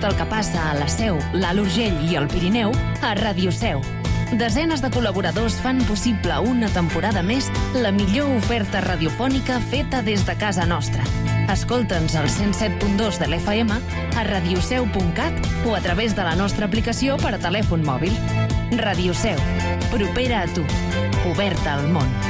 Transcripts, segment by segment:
Tot el que passa a la Seu, l'Alt Urgell i el Pirineu a Ràdio Seu. Desenes de col·laboradors fan possible una temporada més la millor oferta radiofònica feta des de casa nostra. Escolta'ns al 107.2 de l'FM, a radioseu.cat o a través de la nostra aplicació per a telèfon mòbil. Ràdio Seu, propera a tu, oberta al món.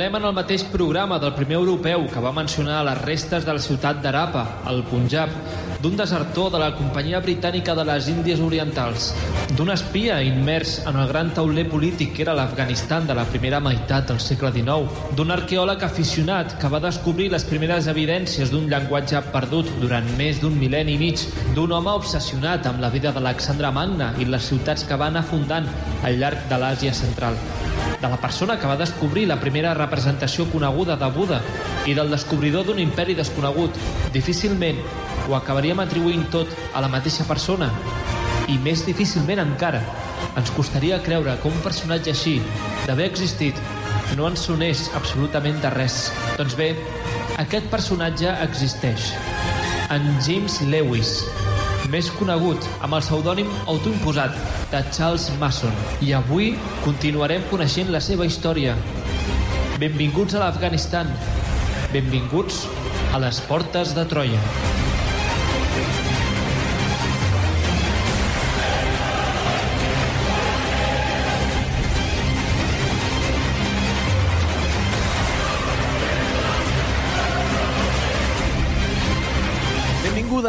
Parlem en el mateix programa del primer europeu que va mencionar les restes de la ciutat d'Arapa, al Punjab, d'un desertor de la companyia britànica de les Índies Orientals, d'un espia immers en el gran tauler polític que era l'Afganistan de la primera meitat del segle XIX, d'un arqueòleg aficionat que va descobrir les primeres evidències d'un llenguatge perdut durant més d'un mil·lenni i mig, d'un home obsessionat amb la vida d'Alexandre Magna i les ciutats que van afundant al llarg de l'Àsia central de la persona que va descobrir la primera representació coneguda de Buda i del descobridor d'un imperi desconegut. Difícilment ho acabaríem atribuint tot a la mateixa persona. I més difícilment encara, ens costaria creure que un personatge així, d'haver existit, no ens sonés absolutament de res. Doncs bé, aquest personatge existeix. En James Lewis, més conegut amb el pseudònim autoimposat de Charles Mason. I avui continuarem coneixent la seva història. Benvinguts a l'Afganistan. Benvinguts a les portes de Troia.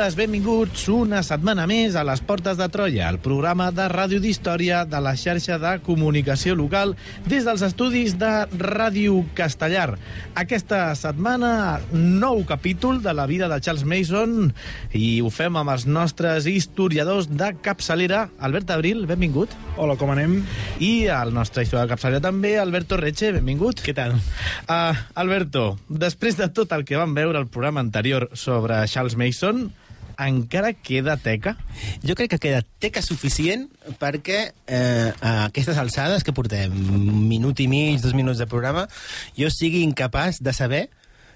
Benvingudes, benvinguts una setmana més a les Portes de Troia, el programa de ràdio d'història de la xarxa de comunicació local des dels estudis de Ràdio Castellar. Aquesta setmana, nou capítol de la vida de Charles Mason i ho fem amb els nostres historiadors de capçalera. Albert Abril, benvingut. Hola, com anem? I el nostre historiador de capçalera també, Alberto Reche, benvingut. Què tal? Uh, Alberto, després de tot el que vam veure al programa anterior sobre Charles Mason, encara queda teca? Jo crec que queda teca suficient perquè eh, a aquestes alçades que portem un minut i mig, dos minuts de programa, jo sigui incapaç de saber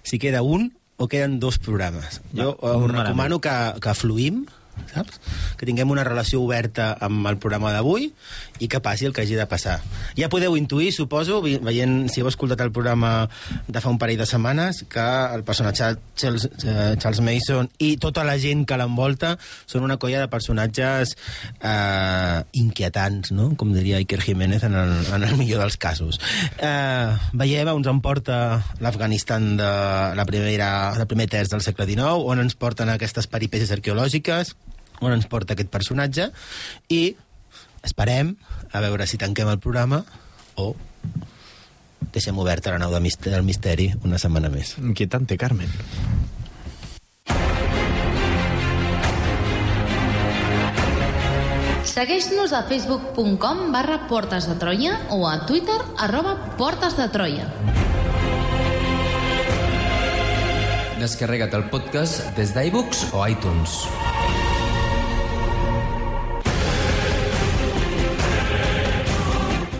si queda un o queden dos programes. Jo Va, us malament. recomano que, que fluïm, saps? Que tinguem una relació oberta amb el programa d'avui i que passi el que hagi de passar. Ja podeu intuir, suposo, veient, si heu escoltat el programa de fa un parell de setmanes, que el personatge Charles, eh, Charles Mason i tota la gent que l'envolta són una colla de personatges eh, inquietants, no? com diria Iker Jiménez en el, en el millor dels casos. Eh, veiem on ens emporta l'Afganistan de la primera, del primer terç del segle XIX, on ens porten aquestes peripècies arqueològiques, on ens porta aquest personatge, i esperem a veure si tanquem el programa o deixem oberta la nau de misteri, del misteri una setmana més. Inquietant té, Carmen. Segueix-nos a facebook.com barra Portes de Troia o a Twitter arroba Portes de Troia. Descarrega't el podcast des d'iBooks o iTunes.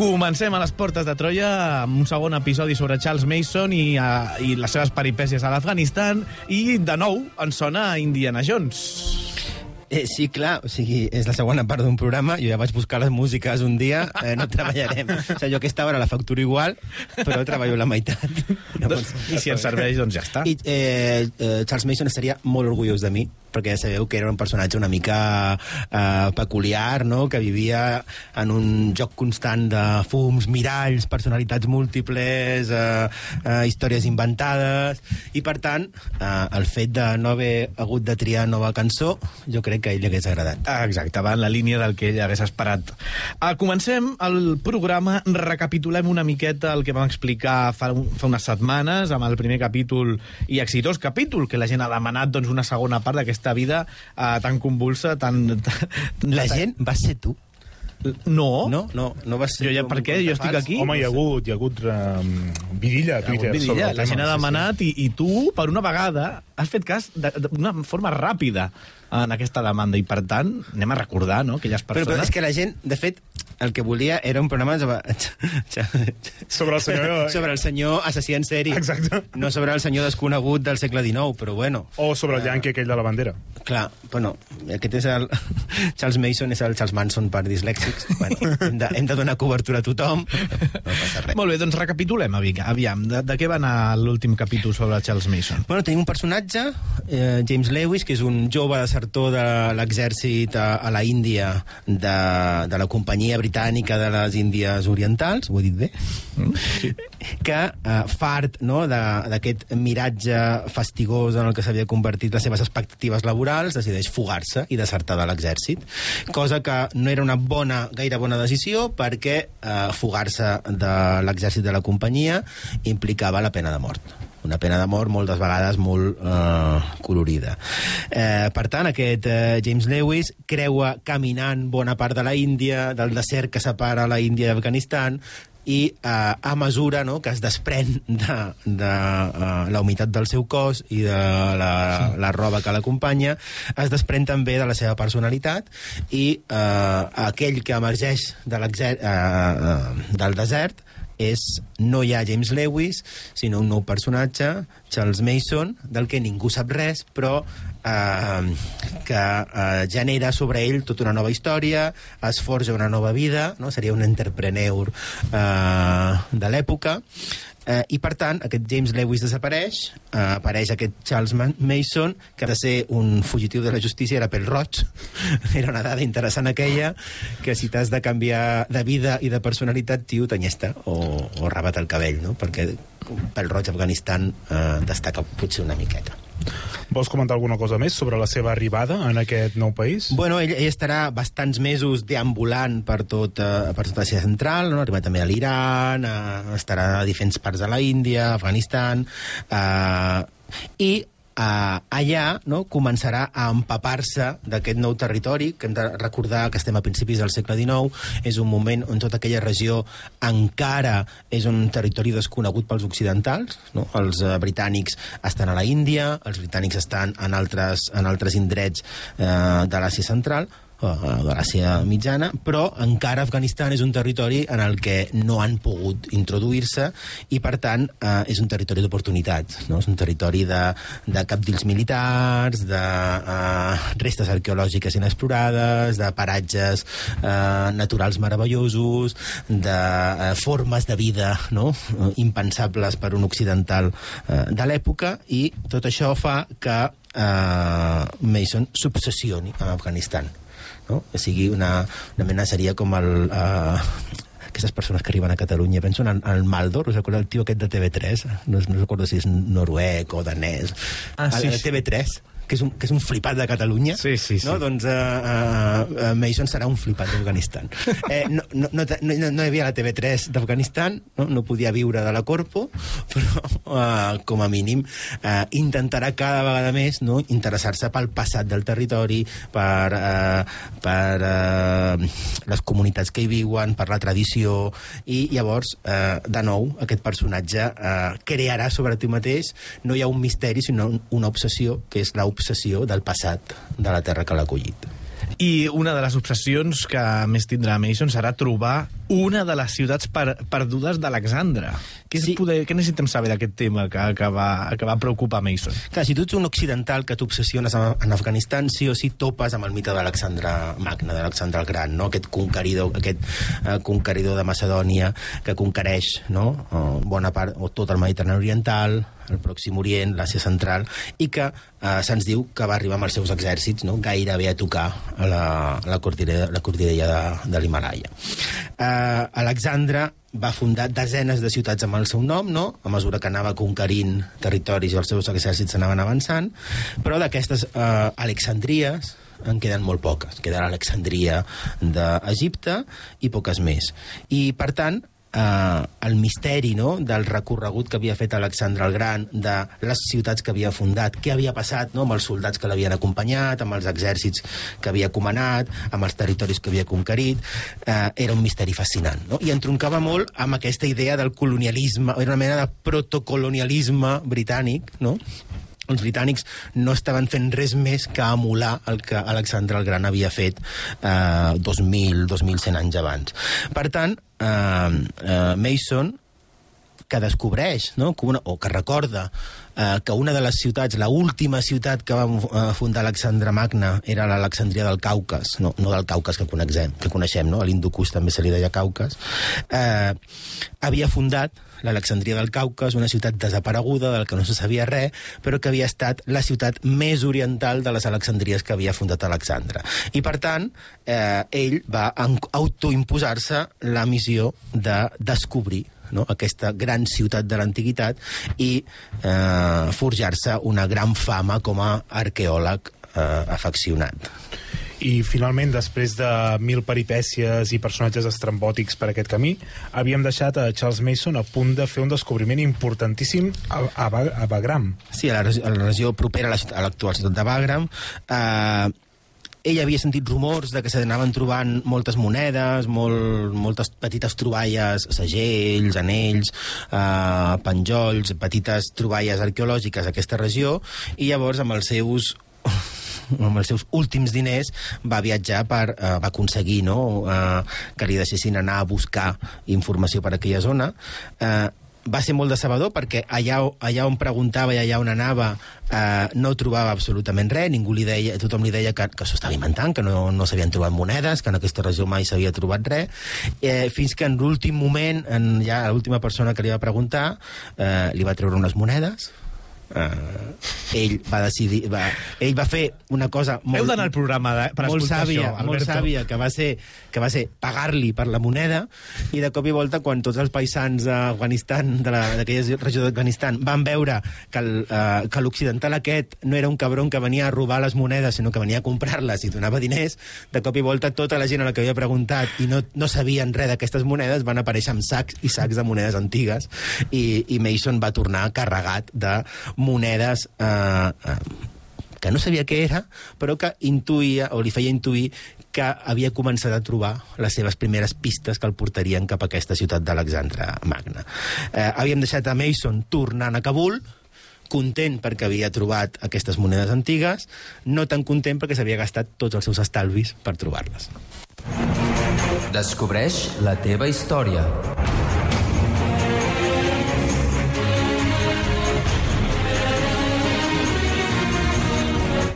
Comencem a les portes de Troia amb un segon episodi sobre Charles Mason i, uh, i les seves peripècies a l'Afganistan i, de nou, ens sona Indiana Jones. Eh, sí, clar, o sigui, és la segona part d'un programa, jo ja vaig buscar les músiques un dia, eh, no treballarem. O sigui, jo aquesta hora la facturo igual, però treballo la meitat. Doncs, I si ens serveix, doncs ja està. I eh, eh, Charles Mason estaria molt orgullós de mi, perquè ja sabeu que era un personatge una mica eh, peculiar, no? que vivia en un joc constant de fums, miralls, personalitats múltiples, eh, eh, històries inventades, i per tant, eh, el fet de no haver hagut de triar nova cançó, jo crec que a ell li hagués agradat. Ah, Exacte, va en la línia del que ell hagués esperat. Ah, comencem el programa, recapitulem una miqueta el que vam explicar fa, un- fa unes setmanes amb el primer capítol i exitós capítol, que la gent ha demanat doncs, una segona part d'aquesta vida eh, tan convulsa, tan... La gent va ser tu. No. No, no, no va ser Jo ja, per què? Jo estic aquí. Home, hi ha hagut, hi ha hagut um, vidilla a Twitter Vidilla, sobre el la tema. gent ha sí, sí. demanat i, i tu, per una vegada, has fet cas d'una forma ràpida en aquesta demanda i, per tant, anem a recordar no, aquelles Però, persones... però és que la gent, de fet, el que volia era un programa sobre, Sobre el senyor... sobre el senyor assassí en sèrie. Exacte. No sobre el senyor desconegut del segle XIX, però bueno. O sobre el yanqui aquell de la bandera. Clar, bueno, aquest és el... Charles Mason és el Charles Manson per dislèxics. Bueno, hem, de, hem de donar cobertura a tothom. No passa res. Molt bé, doncs recapitulem, aviam, de, de què va anar l'últim capítol sobre Charles Mason? Bueno, tenim un personatge, eh, James Lewis, que és un jove desertor de l'exèrcit a, a la Índia de, de la companyia britànica de les Índies Orientals, ho he dit bé? Mm, sí. Que, eh, fart no, d'aquest miratge fastigós en el que s'havia convertit les seves expectatives laborals, decideix fugar-se i desertar de l'exèrcit, cosa que no era una bona, gaire bona decisió perquè eh, fugar-se de l'exèrcit de la companyia implicava la pena de mort una pena de mort moltes vegades molt eh, colorida. Eh, per tant, aquest eh, James Lewis creua caminant bona part de la Índia, del desert que separa la Índia d'Afganistan, i eh, a mesura no, que es desprèn de, de uh, la humitat del seu cos i de la, sí. la roba que l'acompanya, es desprèn també de la seva personalitat i eh, aquell que emergeix de eh, eh, del desert és no ja James Lewis, sinó un nou personatge, Charles Mason, del que ningú sap res, però eh, que eh, genera sobre ell tota una nova història, es forja una nova vida, no? seria un entrepreneur eh, de l'època, Eh, I, per tant, aquest James Lewis desapareix, eh, apareix aquest Charles Mason, que de ser un fugitiu de la justícia, era pel roig. era una dada interessant aquella, que si t'has de canviar de vida i de personalitat, tio, t'anyesta o, o rabat el cabell, no? Perquè pel roig Afganistan eh, destaca potser una miqueta. Vols comentar alguna cosa més sobre la seva arribada en aquest nou país? Bueno, ell, ell estarà bastants mesos deambulant per tot, eh, per tota Àsia Central, no? arriba també a l'Iran, eh, estarà a diferents parts de la Índia, Afganistan, eh, i eh, allà no, començarà a empapar-se d'aquest nou territori, que hem de recordar que estem a principis del segle XIX, és un moment on tota aquella regió encara és un territori desconegut pels occidentals, no? els eh, britànics estan a la Índia, els britànics estan en altres, en altres indrets eh, de l'Àsia Central, de l'Àsia mitjana, però encara Afganistan és un territori en el que no han pogut introduir-se i, per tant, eh, és un territori d'oportunitats. No? És un territori de, de capdills militars, de eh, restes arqueològiques inexplorades, de paratges eh, naturals meravellosos, de eh, formes de vida no? Impensables per un occidental eh, de l'època, i tot això fa que eh, Mason s'obsessioni amb Afganistan no? que sigui una, una mena seria com el... Uh, aquestes persones que arriben a Catalunya penso en el Maldor, us recorda el tio aquest de TV3 no, no recordo si és noruec o danès Ah, sí, el, sí. TV3 que és, un, que és un flipat de Catalunya Sí, sí, sí. no? doncs uh, uh, uh, Mason serà un flipat d'Afganistan eh, no, no, no, no, no hi havia la TV3 d'Afganistan no? no podia viure de la Corpo però uh, com a mínim uh, intentarà cada vegada més no? interessar-se pel passat del territori per, uh, per uh, les comunitats que hi viuen per la tradició i llavors uh, de nou aquest personatge uh, crearà sobre tu mateix no hi ha un misteri sinó un- una obsessió que és l'obsessió del passat de la terra que l'ha acollit I una de les obsessions que més tindrà Mason serà trobar una de les ciutats per, perdudes d'Alexandra. Què, sí. Poder, què necessitem saber d'aquest tema que, que, va, que va preocupar Mason? Clar, si tu ets un occidental que t'obsessiones en Afganistan, sí o sí topes amb el mite d'Alexandre Magne, d'Alexandre el Gran, no? aquest conqueridor, aquest eh, conqueridor de Macedònia que conquereix no? eh, bona part, o tot el Mediterrani Oriental, el Pròxim Orient, l'Àsia Central, i que eh, se'ns diu que va arribar amb els seus exèrcits no? gairebé a tocar la, la cordillera, la cordillera de, de l'Himalaya. Eh, Alexandre va fundar desenes de ciutats amb el seu nom, no? a mesura que anava conquerint territoris i els seus exèrcits anaven avançant, però d'aquestes eh, Alexandries en queden molt poques. Queda l'Alexandria d'Egipte i poques més. I, per tant, eh, el misteri no? del recorregut que havia fet Alexandre el Gran, de les ciutats que havia fundat, què havia passat no? amb els soldats que l'havien acompanyat, amb els exèrcits que havia comanat, amb els territoris que havia conquerit, eh, era un misteri fascinant. No? I entroncava molt amb aquesta idea del colonialisme, era una mena de protocolonialisme britànic, no? Els britànics no estaven fent res més que emular el que Alexandre el Gran havia fet eh, 2.000, 2.100 anys abans. Per tant, eh, eh, Mason que descobreix, no? que una, o que recorda eh, que una de les ciutats, la última ciutat que va eh, fundar Alexandre Magne era l'Alexandria del Caucas, no, no del Caucas que coneixem, que coneixem no? a l'Hinducus també se li deia Caucas, eh, havia fundat l'Alexandria del Caucas, una ciutat desapareguda, del que no se sabia res, però que havia estat la ciutat més oriental de les Alexandries que havia fundat Alexandre. I, per tant, eh, ell va autoimposar-se la missió de descobrir no? aquesta gran ciutat de l'antiguitat i eh, forjar-se una gran fama com a arqueòleg eh, afeccionat. I finalment, després de mil peripècies i personatges estrambòtics per aquest camí, havíem deixat a Charles Mason a punt de fer un descobriment importantíssim a, a, a Bagram. Sí, a la, regi- a la regió propera a l'actual ciutat de Bagram. Eh, ell havia sentit rumors de que se n'anaven trobant moltes monedes, molt, moltes petites troballes, segells, anells, eh, penjolls, petites troballes arqueològiques a aquesta regió, i llavors amb els seus amb els seus últims diners va viatjar per, eh, va aconseguir no, eh, que li deixessin anar a buscar informació per aquella zona. Eh, va ser molt decebedor perquè allà, allà on preguntava i allà on anava eh, no trobava absolutament res, ningú li deia, tothom li deia que, que s'ho estava inventant, que no, no s'havien trobat monedes, que en aquesta regió mai s'havia trobat res, eh, fins que en l'últim moment, en ja l'última persona que li va preguntar, eh, li va treure unes monedes, Uh, ell va decidir va, ell va fer una cosa molt, Heu d'anar al programa de, per molt escoltar sàvia, això, molt Alberto. sàvia que va ser, que va ser pagar-li per la moneda i de cop i volta quan tots els paisans d'Afganistan d'aquella regió d'Afganistan van veure que uh, que l'occidental aquest no era un cabron que venia a robar les monedes sinó que venia a comprar-les i donava diners de cop i volta tota la gent a la que havia preguntat i no, no sabien res d'aquestes monedes van aparèixer amb sacs i sacs de monedes antigues i, i Mason va tornar carregat de monedes eh, eh, que no sabia què era, però que intuïa, o li feia intuir, que havia començat a trobar les seves primeres pistes que el portarien cap a aquesta ciutat d'Alexandre Magna. Eh, havíem deixat a Mason tornant a Kabul, content perquè havia trobat aquestes monedes antigues, no tan content perquè s'havia gastat tots els seus estalvis per trobar-les. Descobreix la teva història.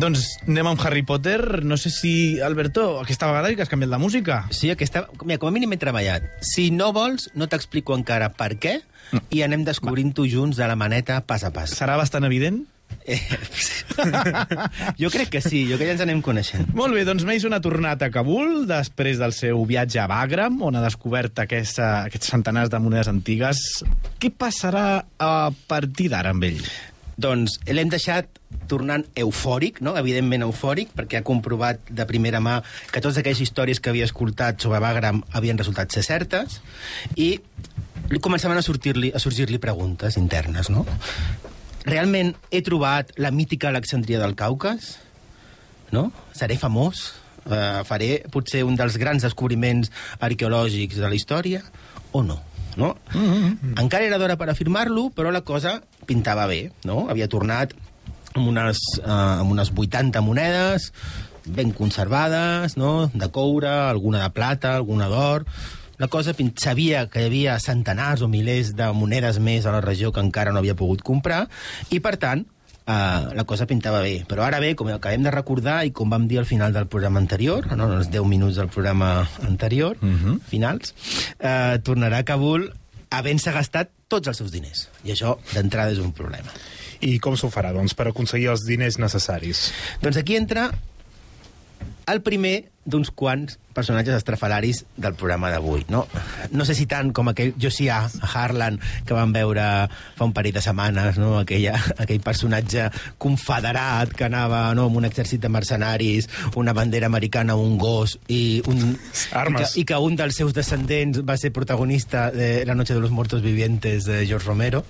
Doncs anem amb Harry Potter. No sé si, Alberto, aquesta vegada que has canviat la música. Sí, aquesta... Mira, com a mínim he treballat. Si no vols, no t'explico encara per què, i anem descobrint-ho junts de la maneta pas a pas. Serà bastant evident? Eh, jo crec que sí, jo crec que ja ens anem coneixent. Molt bé, doncs Mason ha tornat a Kabul després del seu viatge a Bagram, on ha descobert aquesta, aquests centenars de monedes antigues. Què passarà a partir d'ara amb ell? Doncs l'hem deixat tornant eufòric, no? evidentment eufòric, perquè ha comprovat de primera mà que totes aquelles històries que havia escoltat sobre Bagram havien resultat ser certes, i començaven a sortir-li a sorgir-li preguntes internes, no? Realment he trobat la mítica Alexandria del Caucas? No? Seré famós? Uh, faré potser un dels grans descobriments arqueològics de la història? O no? No? Mm -hmm. Encara era d'hora per afirmar-lo, però la cosa pintava bé, no? Havia tornat amb unes, uh, amb unes 80 monedes ben conservades, no? de coure, alguna de plata, alguna d'or... La cosa sabia que hi havia centenars o milers de monedes més a la regió que encara no havia pogut comprar, i per tant, Uh, la cosa pintava bé. Però ara bé, com acabem de recordar i com vam dir al final del programa anterior, no, en els 10 minuts del programa anterior, uh -huh. finals, uh, tornarà a Kabul havent-se gastat tots els seus diners. I això, d'entrada, és un problema. I com s'ho farà, doncs, per aconseguir els diners necessaris? Doncs aquí entra el primer d'uns quants personatges estrafalaris del programa d'avui, no? No sé si tant com aquell Josiah Harlan que vam veure fa un parell de setmanes, no? Aquella, aquell personatge confederat que anava no? amb un exèrcit de mercenaris, una bandera americana, un gos i un... Armes. I que, I que un dels seus descendents va ser protagonista de La noche de los muertos vivientes de George Romero.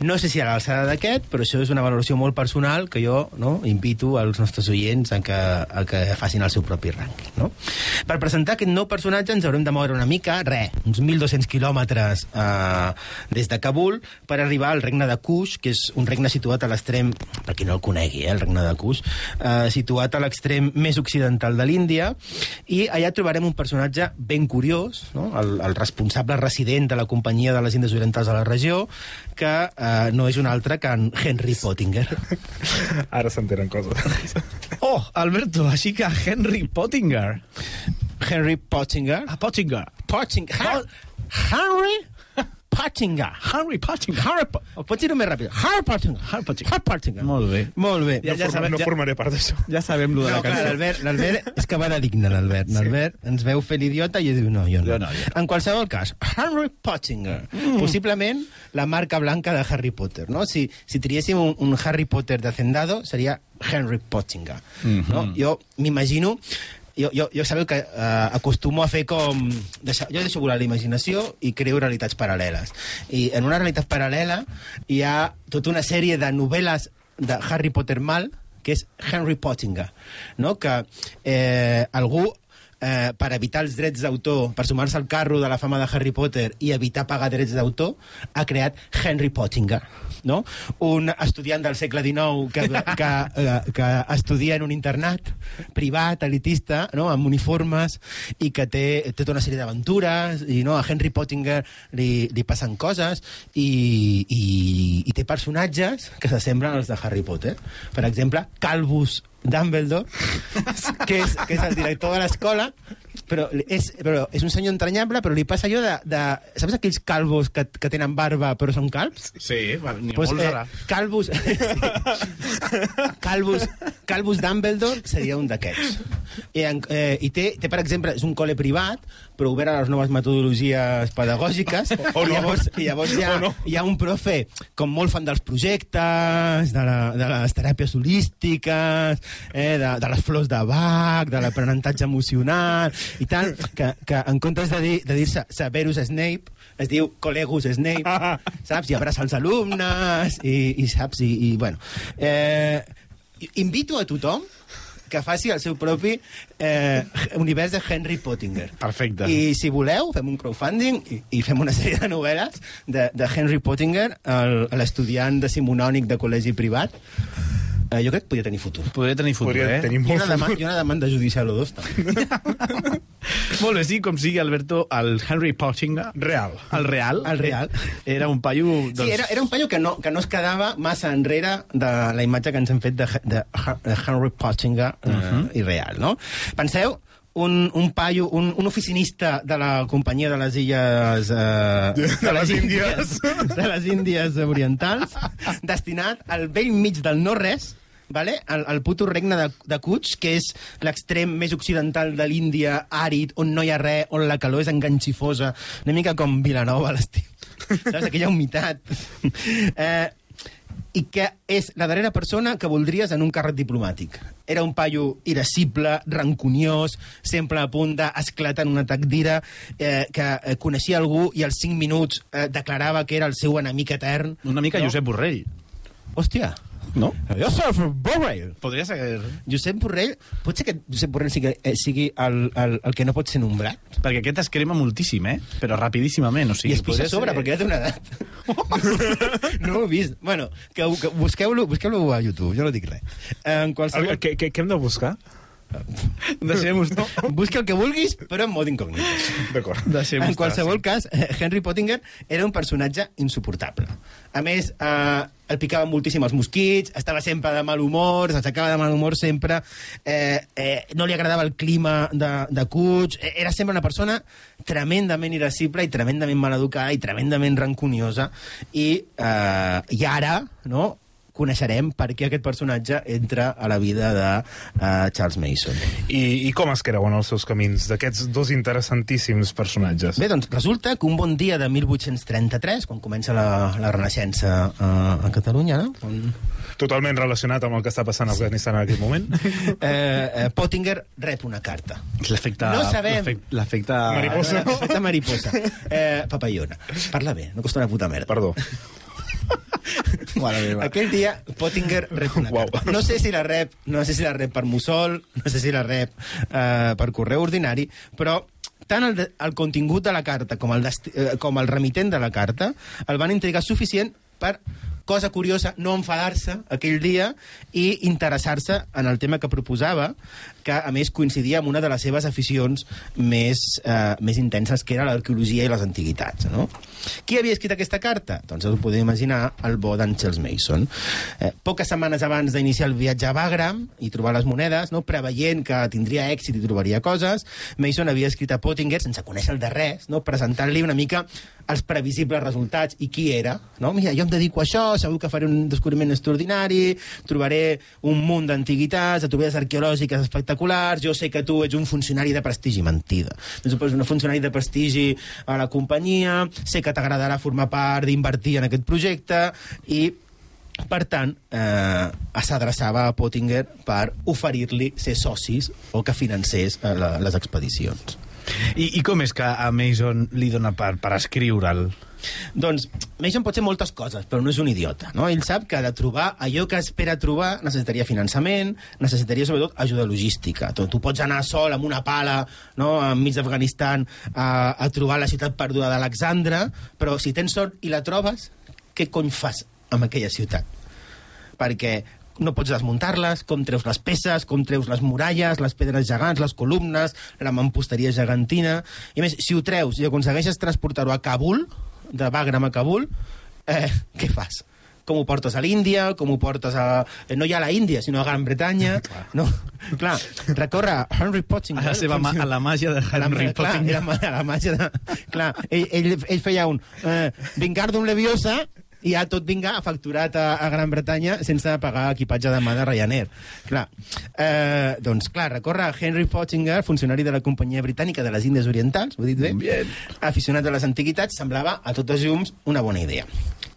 No sé si a l'alçada d'aquest, però això és una valoració molt personal que jo no, invito als nostres oients a que, a que facin el seu propi rànquing. No? Per presentar aquest nou personatge ens haurem de moure una mica, re, uns 1.200 quilòmetres eh, des de Kabul per arribar al regne de Kush, que és un regne situat a l'extrem, per qui no el conegui, eh, el regne de Kush, eh, situat a l'extrem més occidental de l'Índia, i allà trobarem un personatge ben curiós, no? el, el responsable resident de la companyia de les Índies Orientals a la regió, que eh, no és un altre que en Henry Pottinger. Ara s'entenen coses. Oh, Alberto, així que Henry Pottinger. Henry Pottinger. Ah, Pottinger. Pottinger. Henry Pottinger. Henry Pottinger. Harry po Pots dir-ho més ràpid. Harry Pottinger. Harry Pottinger. Harry Pottinger. Molt bé. Molt bé. Ja, No, ja sabem, no formaré part d'això. ja sabem lo de No, la cançó. l'Albert, l'Albert és que va de digne, l'Albert. L'Albert ens veu fer l'idiota i diu no, jo no. Jo no, jo En qualsevol cas, Henry Pottinger. Mm. Possiblement la marca blanca de Harry Potter, no? Si, si triéssim un, un Harry Potter de Hacendado, seria Henry Pottinger. Mm -hmm. no? Jo m'imagino jo, jo, jo sabeu que eh, acostumo a fer com... Deixar, jo deixo volar la imaginació i creo realitats paral·leles. I en una realitat paral·lela hi ha tota una sèrie de novel·les de Harry Potter mal, que és Henry Pottinger, no? que eh, algú eh, per evitar els drets d'autor, per sumar-se al carro de la fama de Harry Potter i evitar pagar drets d'autor, ha creat Henry Pottinger, no? un estudiant del segle XIX que, que, eh, que estudia en un internat privat, elitista, no? amb uniformes, i que té, té tota una sèrie d'aventures, i no? a Henry Pottinger li, li passen coses, i, i, i té personatges que s'assemblen als de Harry Potter. Per exemple, Calvus Dumbledore, que és, que és el director de l'escola, però és, però és un senyor entranyable, però li passa allò de... de saps aquells calvos que, que tenen barba però són calbs? Sí, n'hi ha Pues, molts eh, ara. Calvus, Calvus, Calvus Dumbledore seria un d'aquests. I, eh, I té, té, per exemple, és un col·le privat, però obert a les noves metodologies pedagògiques, O i no. llavors, i llavors hi, ha, O no. hi ha un profe com molt fan dels projectes, de, la, de les teràpies holístiques, eh, de, de les flors de Bach, de l'aprenentatge emocional i tal, que, que en comptes de dir- de dir-se Severus Snape, es diu Colegus Snape, saps? I abraça els alumnes, i, i saps? I, i bueno... Eh, invito a tothom que faci el seu propi eh, univers de Henry Pottinger. Perfecte. I si voleu, fem un crowdfunding i, i fem una sèrie de novel·les de, de Henry Pottinger, l'estudiant decimonònic de col·legi privat. Eh, jo crec que podria tenir futur. Podria tenir futur, Podria eh? tenir I molt una, demanda. I una demanda judicial o dos, també. Molt bé, sí, com sigui, Alberto, el Henry Pottinger... Real. El real. El real. Era un paio... Doncs... Sí, era, era un paio que no, que no es quedava massa enrere de la imatge que ens hem fet de, de, de Henry Pottinger uh -huh. i real, no? Penseu, un, un paio, un, un oficinista de la companyia de les illes... Eh, De les Índies. De les Índies orientals, destinat al vell mig del no-res, vale? el, el puto regne de, de Kuch, que és l'extrem més occidental de l'Índia, àrid, on no hi ha res, on la calor és enganxifosa, una mica com Vilanova a l'estiu. Saps? Aquella humitat. Eh, i que és la darrera persona que voldries en un càrrec diplomàtic. Era un paio irascible, rancuniós, sempre a punt d'esclatar en un atac d'ira, eh, que eh, coneixia algú i als 5 minuts eh, declarava que era el seu enemic etern. Una mica no? Josep Borrell, Hòstia, no? jo soc Borrell. Podria ser... Josep Borrell, pot ser que Josep Borrell sigui, eh, sigui el, el, el que no pot ser nombrat? Perquè aquest es crema moltíssim, eh? Però rapidíssimament, o sigui... I es pixa a sobre, perquè ja té una edat. no ho he vist. Bueno, que, que busqueu-lo busqueu a YouTube, jo no dic res. En qualsevol... veure, Què, què, què hem de buscar? Deixem-ho no? Busca el que vulguis, però en mode incògnit. D'acord. Deixem En qualsevol cas, Henry Pottinger era un personatge insuportable. A més, eh, el picaven moltíssim els mosquits, estava sempre de mal humor, s'aixecava de mal humor sempre, eh, eh, no li agradava el clima de, de Cuig, eh, era sempre una persona tremendament irascible i tremendament maleducada i tremendament rancuniosa, i, eh, i ara, no?, coneixerem per què aquest personatge entra a la vida de uh, Charles Mason. I, I com es creuen els seus camins d'aquests dos interessantíssims personatges? Bé, doncs resulta que un bon dia de 1833, quan comença la, la Renaixença a, a Catalunya, no? On, Totalment relacionat amb el que està passant a Afganistan en aquest moment. eh, eh, Pottinger rep una carta. L'efecte... No sabem. l'efecte- L'efecte... Mariposa. Efecte mariposa. Eh, papallona. Parla bé, no costa una puta merda. Perdó. Aquell dia, Pottinger rep una carta. No sé si la rep, no sé si la rep per mussol, no sé si la rep eh, per correu ordinari, però tant el, de, el contingut de la carta com el, desti, eh, com el remitent de la carta el van intrigar suficient per cosa curiosa, no enfadar-se aquell dia i interessar-se en el tema que proposava, que a més coincidia amb una de les seves aficions més, eh, més intenses, que era l'arqueologia i les antiguitats. No? Qui havia escrit aquesta carta? Doncs us ho podeu imaginar, el bo d'en Charles Mason. Eh, poques setmanes abans d'iniciar el viatge a Bagram i trobar les monedes, no? preveient que tindria èxit i trobaria coses, Mason havia escrit a Pottinger, sense conèixer el de res, no? presentant-li una mica els previsibles resultats i qui era. No? Mira, jo em dedico a això, segur que faré un descobriment extraordinari, trobaré un munt d'antiguitats, de trobades arqueològiques espectaculars, jo sé que tu ets un funcionari de prestigi, mentida. No supos un funcionari de prestigi a la companyia, sé que t'agradarà formar part d'invertir en aquest projecte i per tant, eh, s'adreçava a Pottinger per oferir-li ser socis o que financés eh, la, les expedicions. I, I com és que a Mason li dona per, per escriure'l? Doncs Mason pot ser moltes coses, però no és un idiota. No? Ell sap que de trobar allò que espera trobar necessitaria finançament, necessitaria sobretot ajuda logística. Tu, tu pots anar sol amb una pala no, enmig d'Afganistan a, a trobar la ciutat perduda d'Alexandra, però si tens sort i la trobes, què cony fas amb aquella ciutat? Perquè no pots desmuntar-les, com treus les peces, com treus les muralles, les pedres gegants, les columnes, la mamposteria gegantina... I més, si ho treus i aconsegueixes transportar-ho a Kabul, de Bagram a Kabul, eh, què fas? Com ho portes a l'Índia, com ho portes a... eh, No ja a la Índia, sinó a Gran Bretanya. no, clar, recorre a Henry Pottinger... A la, seva ma, a la màgia de A la, Henry clar, Pottinger. era ma- la màgia de... Clar, ell, ell, ell feia un eh, Vingardium Leviosa i ja tot vinga facturat a, a Gran Bretanya sense pagar equipatge de mà de Ryanair. Clar, eh, doncs clar, recorre a Henry Pottinger, funcionari de la companyia britànica de les Índies Orientals, ho he dit bé? Bien. Aficionat a les antiguitats, semblava a totes llums una bona idea.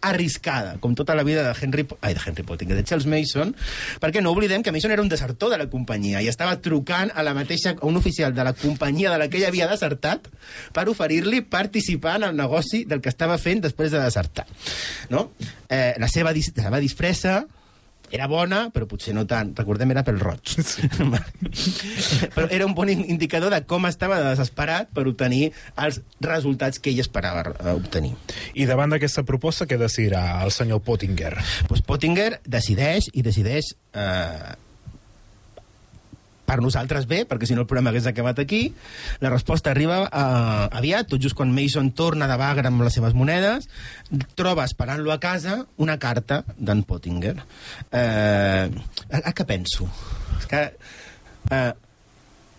Arriscada, com tota la vida de Henry, ai, de Henry Pottinger, de Charles Mason, perquè no oblidem que Mason era un desertor de la companyia i estava trucant a la mateixa, a un oficial de la companyia de la que ell havia desertat per oferir-li participar en el negoci del que estava fent després de desertar. No? Eh, la, seva, dis- la seva disfressa era bona, però potser no tant. Recordem, era pel roig. però era un bon in- indicador de com estava de desesperat per obtenir els resultats que ell esperava eh, obtenir. I davant d'aquesta proposta, què decidirà el senyor Pottinger? Pues Pottinger decideix i decideix eh, per nosaltres bé, perquè si no el programa hagués acabat aquí. La resposta arriba eh, aviat, tot just quan Mason torna de Bagra amb les seves monedes, troba esperant-lo a casa una carta d'en Pottinger. Eh, a, a què penso? És que, eh,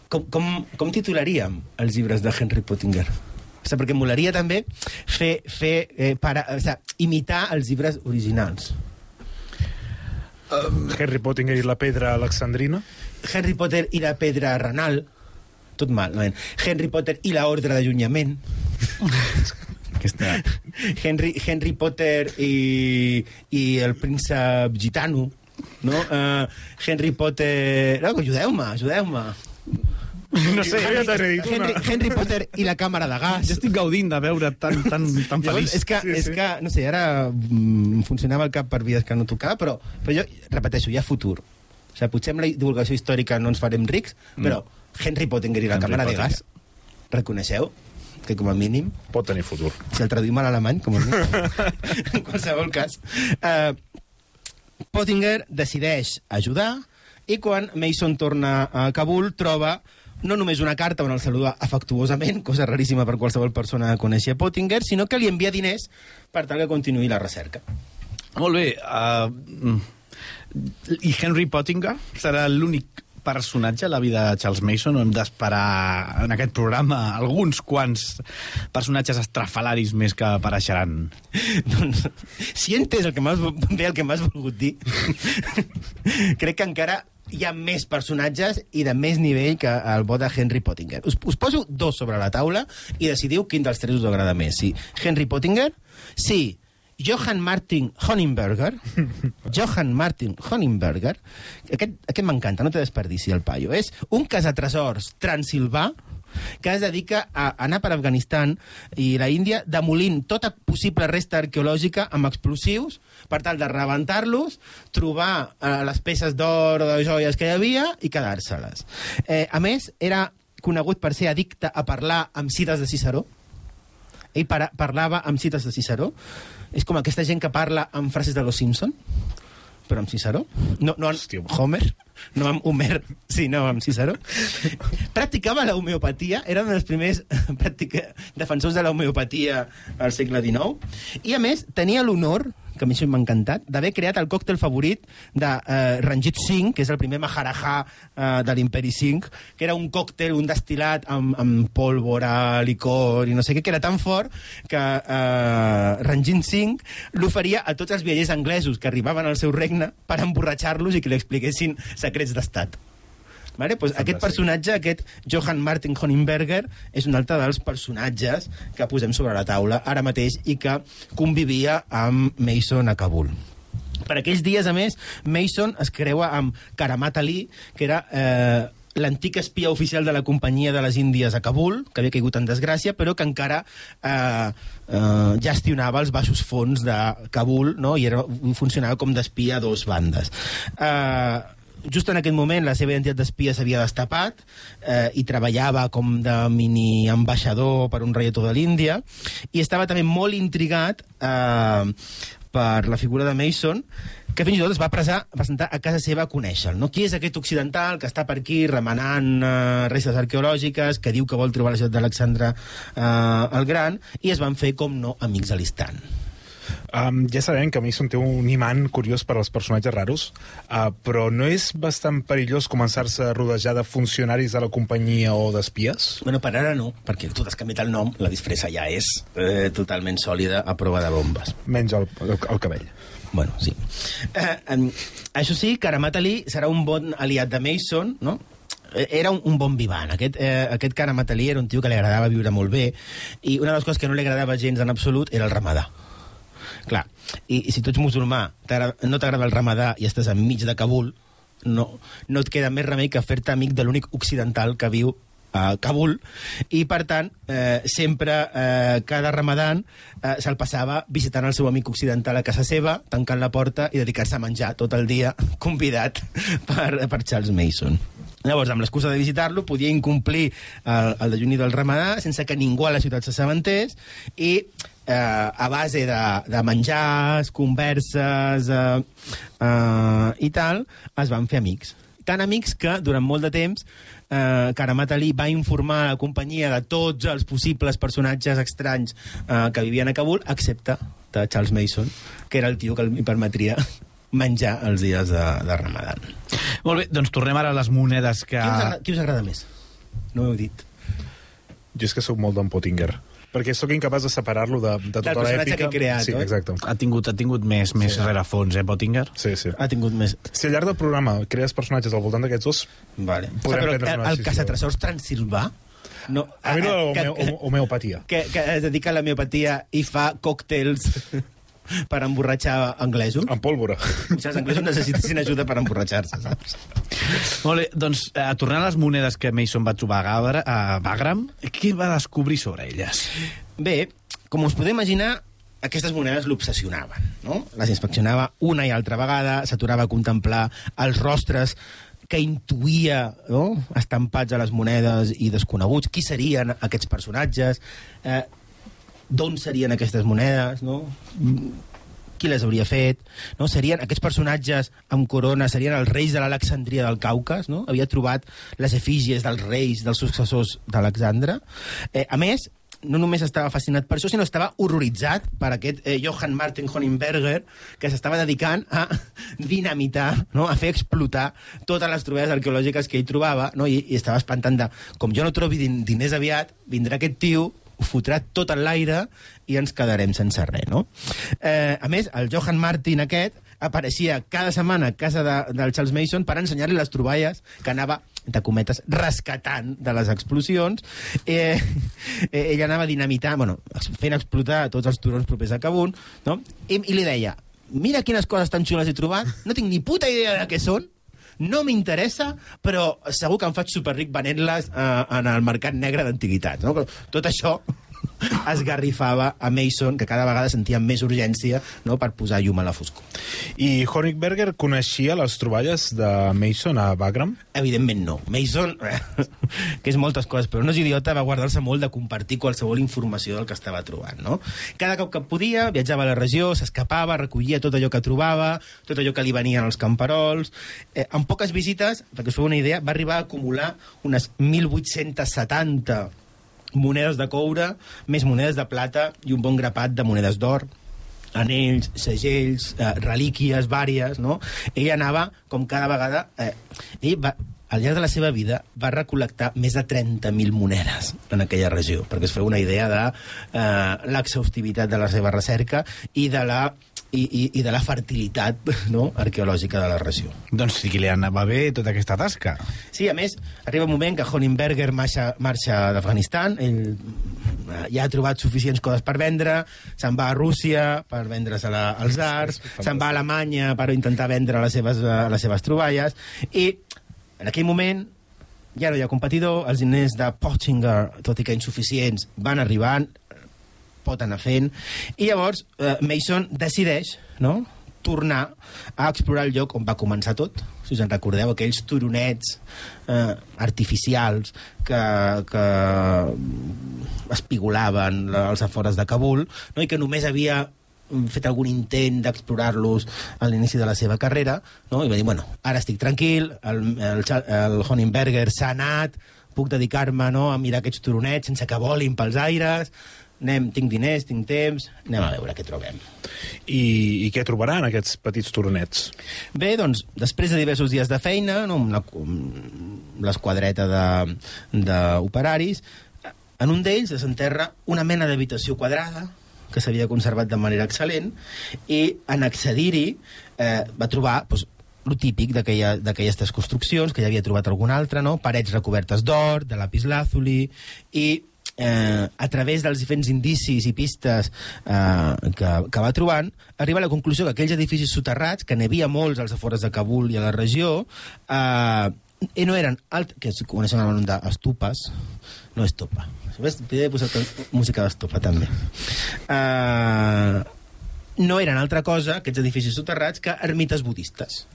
com, com, com titularíem els llibres de Henry Pottinger? O sigui, perquè em molaria també fer, fer eh, para, o sigui, imitar els llibres originals. Henry Pottinger i la pedra alexandrina? Harry Potter i la pedra renal. Tot mal, no? Henry Potter i la ordre d'allunyament. aquesta... Henry, Henry Potter i, i el príncep gitano, no? Uh, Henry Potter... No, ajudeu-me, ajudeu-me. No sé, Ja t'he dit una. Henry, Henry Potter i la càmera de gas. jo estic gaudint de veure tan, tan, tan Llavors, feliç. és que, Sí, sí, és sí. que, no sé, ara mm, funcionava el cap per vies que no tocava, però, però jo repeteixo, hi ha futur. O sigui, potser amb la divulgació històrica no ens farem rics, però Henry Pottinger i la Henry càmera de gas, reconeixeu que com a mínim, Pot tenir futur. si el traduïm a l'alemany, com a mínim, en qualsevol cas, eh, Pottinger decideix ajudar i quan Mason torna a Kabul troba no només una carta on el saluda afectuosament, cosa raríssima per qualsevol persona que coneixia Pottinger, sinó que li envia diners per tal que continuï la recerca. Molt bé. Uh, I Henry Pottinger serà l'únic personatge a la vida de Charles Mason o hem d'esperar en aquest programa alguns quants personatges estrafalaris més que apareixeran? doncs, si he entès el que m'has bé el que m'has volgut dir, crec que encara hi ha més personatges i de més nivell que el bo de Henry Pottinger. Us, us poso dos sobre la taula i decidiu quin dels tres us agrada més. Si Henry Pottinger, si Johann Martin Honingberger, Johann Martin Honingberger, aquest, aquest m'encanta, no té desperdici el paio, és un casatresors transilvà que es dedica a anar per Afganistan i la Índia demolint tota possible resta arqueològica amb explosius per tal de rebentar-los, trobar eh, les peces d'or o de joies que hi havia i quedar-se-les. Eh, a més, era conegut per ser addicte a parlar amb cites de Ciceró. Ell para, parlava amb cites de Ciceró. És com aquesta gent que parla amb frases de Los Simpson, però amb Ciceró. No, no amb Hòstia. Homer, no amb Homer, sí, no amb Ciceró. Practicava la homeopatia, era un dels primers practica, defensors de la homeopatia al segle XIX, i a més tenia l'honor que a mi m'ha encantat, d'haver creat el còctel favorit de eh, Ranjit Singh, que és el primer Maharajà eh, de l'imperi Singh, que era un còctel, un destil·lat amb, amb pólvora, licor i no sé què, que era tan fort que eh, Ranjit Singh l'oferia a tots els viatgers anglesos que arribaven al seu regne per emborratxar-los i que li expliquessin secrets d'estat. Vale? Pues aquest personatge, aquest Johann Martin Honingberger, és un altre dels personatges que posem sobre la taula ara mateix i que convivia amb Mason a Kabul. Per aquells dies, a més, Mason es creua amb Karamat Ali, que era eh, l'antic espia oficial de la companyia de les Índies a Kabul, que havia caigut en desgràcia, però que encara eh, eh, gestionava els baixos fons de Kabul no? i era, funcionava com d'espia a dos bandes. Eh, just en aquest moment la seva identitat d'espia s'havia destapat eh, i treballava com de mini ambaixador per un reietó de l'Índia i estava també molt intrigat eh, per la figura de Mason que fins i tot es va presar, presentar a casa seva a conèixer-lo. No? Qui és aquest occidental que està per aquí remenant eh, restes arqueològiques, que diu que vol trobar la ciutat d'Alexandre eh, el Gran, i es van fer, com no, amics a l'instant. Um, ja sabem que Mason té un imant curiós per als personatges raros, uh, però no és bastant perillós començar-se a rodejar de funcionaris de la companyia o d'espies? Bueno, per ara no, perquè tu t'has canviat el nom, la disfressa ja és eh, totalment sòlida a prova de bombes. Menys el, el, el cabell. Bueno, sí. Eh, eh, això sí, Karamat Ali serà un bon aliat de Mason, no? Eh, Era un, un bon vivant. Aquest, eh, aquest Karamat Ali era un tio que li agradava viure molt bé i una de les coses que no li agradava gens en absolut era el ramadà. Clar, i, i si tu ets musulmà, no t'agrada el ramadà i estàs enmig de Kabul, no, no et queda més remei que fer-te amic de l'únic occidental que viu a Kabul. I per tant eh, sempre eh, cada ramadan eh, se'l passava visitant el seu amic occidental a casa seva, tancant la porta i dedicar-se a menjar tot el dia convidat per, per Charles Mason. Llavors, amb l'excusa de visitar-lo, podia incomplir el, el dejuni del ramadà sense que ningú a la ciutat s'assabentés i eh, a base de, de menjars, converses eh, eh, i tal, es van fer amics. Tan amics que, durant molt de temps, eh, Karamat Ali va informar a la companyia de tots els possibles personatges estranys eh, que vivien a Kabul, excepte de Charles Mason, que era el tio que li permetria menjar els dies de, de Ramadan. Molt bé, doncs tornem ara a les monedes que... Qui us, agrada, qui us agrada més? No ho heu dit. Jo és que sóc molt d'en Pottinger. Perquè sóc incapaç de separar-lo de, de tota Del personatge l'èpica. que he creat, sí, oi? exacte. Ha tingut, ha tingut més, més rerefons, eh, Pottinger? Sí, sí. Ha tingut més... Si al llarg del programa crees personatges al voltant d'aquests dos, Vale. Podrem Però prendre el, el caçatresors transilvà No, A mi eh, no, que, homeo, que, homeopatia. que, que es dedica a la miopatia i fa còctels per emborratxar anglesos. Amb pólvora. Si els anglesos necessitessin ajuda per emborratxar-se, saps? Molt bé, doncs, eh, tornant a les monedes que Mason va trobar a, Gabra, a Bagram, què va descobrir sobre elles? Bé, com us podeu imaginar, aquestes monedes l'obsessionaven, no? Les inspeccionava una i altra vegada, s'aturava a contemplar els rostres que intuïa no? estampats a les monedes i desconeguts, qui serien aquests personatges, eh, d'on serien aquestes monedes, no? qui les hauria fet, no? serien aquests personatges amb corona, serien els reis de l'Alexandria del Caucas, no? havia trobat les efígies dels reis, dels successors d'Alexandre. Eh, a més, no només estava fascinat per això, sinó estava horroritzat per aquest eh, Johann Martin Honingberger, que s'estava dedicant a dinamitar, no? a fer explotar totes les trobades arqueològiques que ell trobava, no? I, i estava espantant de, com jo no trobi din diners aviat, vindrà aquest tio, fotrà tot en l'aire i ens quedarem sense res, no? Eh, a més, el Johann Martin aquest apareixia cada setmana a casa de, del Charles Mason per ensenyar-li les troballes que anava de cometes, rescatant de les explosions. Eh, eh, ell anava dinamitant, bueno, fent explotar tots els turons propers a Kabul, no? I, i li deia, mira quines coses tan xules he trobat, no tinc ni puta idea de què són, no m'interessa, però segur que em faig superric venent-les eh, en el mercat negre d'antiguitats. No? Tot això esgarrifava a Mason, que cada vegada sentia més urgència no? per posar llum a la foscor. I Honigberger coneixia les troballes de Mason a Bagram? Evidentment no. Mason, que és moltes coses, però no és idiota, va guardar-se molt de compartir qualsevol informació del que estava trobant. No? Cada cop que podia, viatjava a la regió, s'escapava, recollia tot allò que trobava, tot allò que li venien als camperols... Eh, amb poques visites, perquè us feu una idea, va arribar a acumular unes 1.870 monedes de coure, més monedes de plata i un bon grapat de monedes d'or, anells, segells, eh, relíquies vàries, no? Ell anava, com cada vegada... Eh, ell va, al llarg de la seva vida va recol·lectar més de 30.000 monedes en aquella regió, perquè es feu una idea de eh, l'exhaustivitat de la seva recerca i de la i, i, i de la fertilitat no? arqueològica de la regió. Doncs sí que li anava bé tota aquesta tasca. Sí, a més, arriba un moment que Honingberger marxa, marxa d'Afganistan, ell eh, ja ha trobat suficients coses per vendre, se'n va a Rússia per vendre's a la, als arts, se'n va a Alemanya per intentar vendre les seves, eh, les seves troballes, i en aquell moment ja no hi ha competidor, els diners de Pottinger, tot i que insuficients, van arribant, pot anar fent, i llavors eh, Mason decideix no? tornar a explorar el lloc on va començar tot. Si us en recordeu, aquells turonets eh, artificials que, que espigolaven als afores de Kabul no? i que només havia fet algun intent d'explorar-los a l'inici de la seva carrera, no? i va dir, bueno, ara estic tranquil, el, el, el Honingberger s'ha anat, puc dedicar-me no, a mirar aquests turonets sense que volin pels aires, anem, tinc diners, tinc temps, anem a veure què trobem. I, I què trobaran aquests petits tornets? Bé, doncs, després de diversos dies de feina, no, amb l'esquadreta de- d'operaris, en un d'ells s'enterra una mena d'habitació quadrada, que s'havia conservat de manera excel·lent, i en accedir-hi eh, va trobar doncs, el típic d'aquestes construccions, que ja havia trobat algun altre, no? parets recobertes d'or, de lapislàzuli, i eh, a través dels diferents indicis i pistes eh, que, que va trobant, arriba a la conclusió que aquells edificis soterrats, que n'hi havia molts als afores de Kabul i a la regió, eh, i no eren alt, que es coneixen amb el nom d'estupes, no estopa. Ves? Haver posat música d'estopa, també. Uh, no eren altra cosa, aquests edificis soterrats, que ermites budistes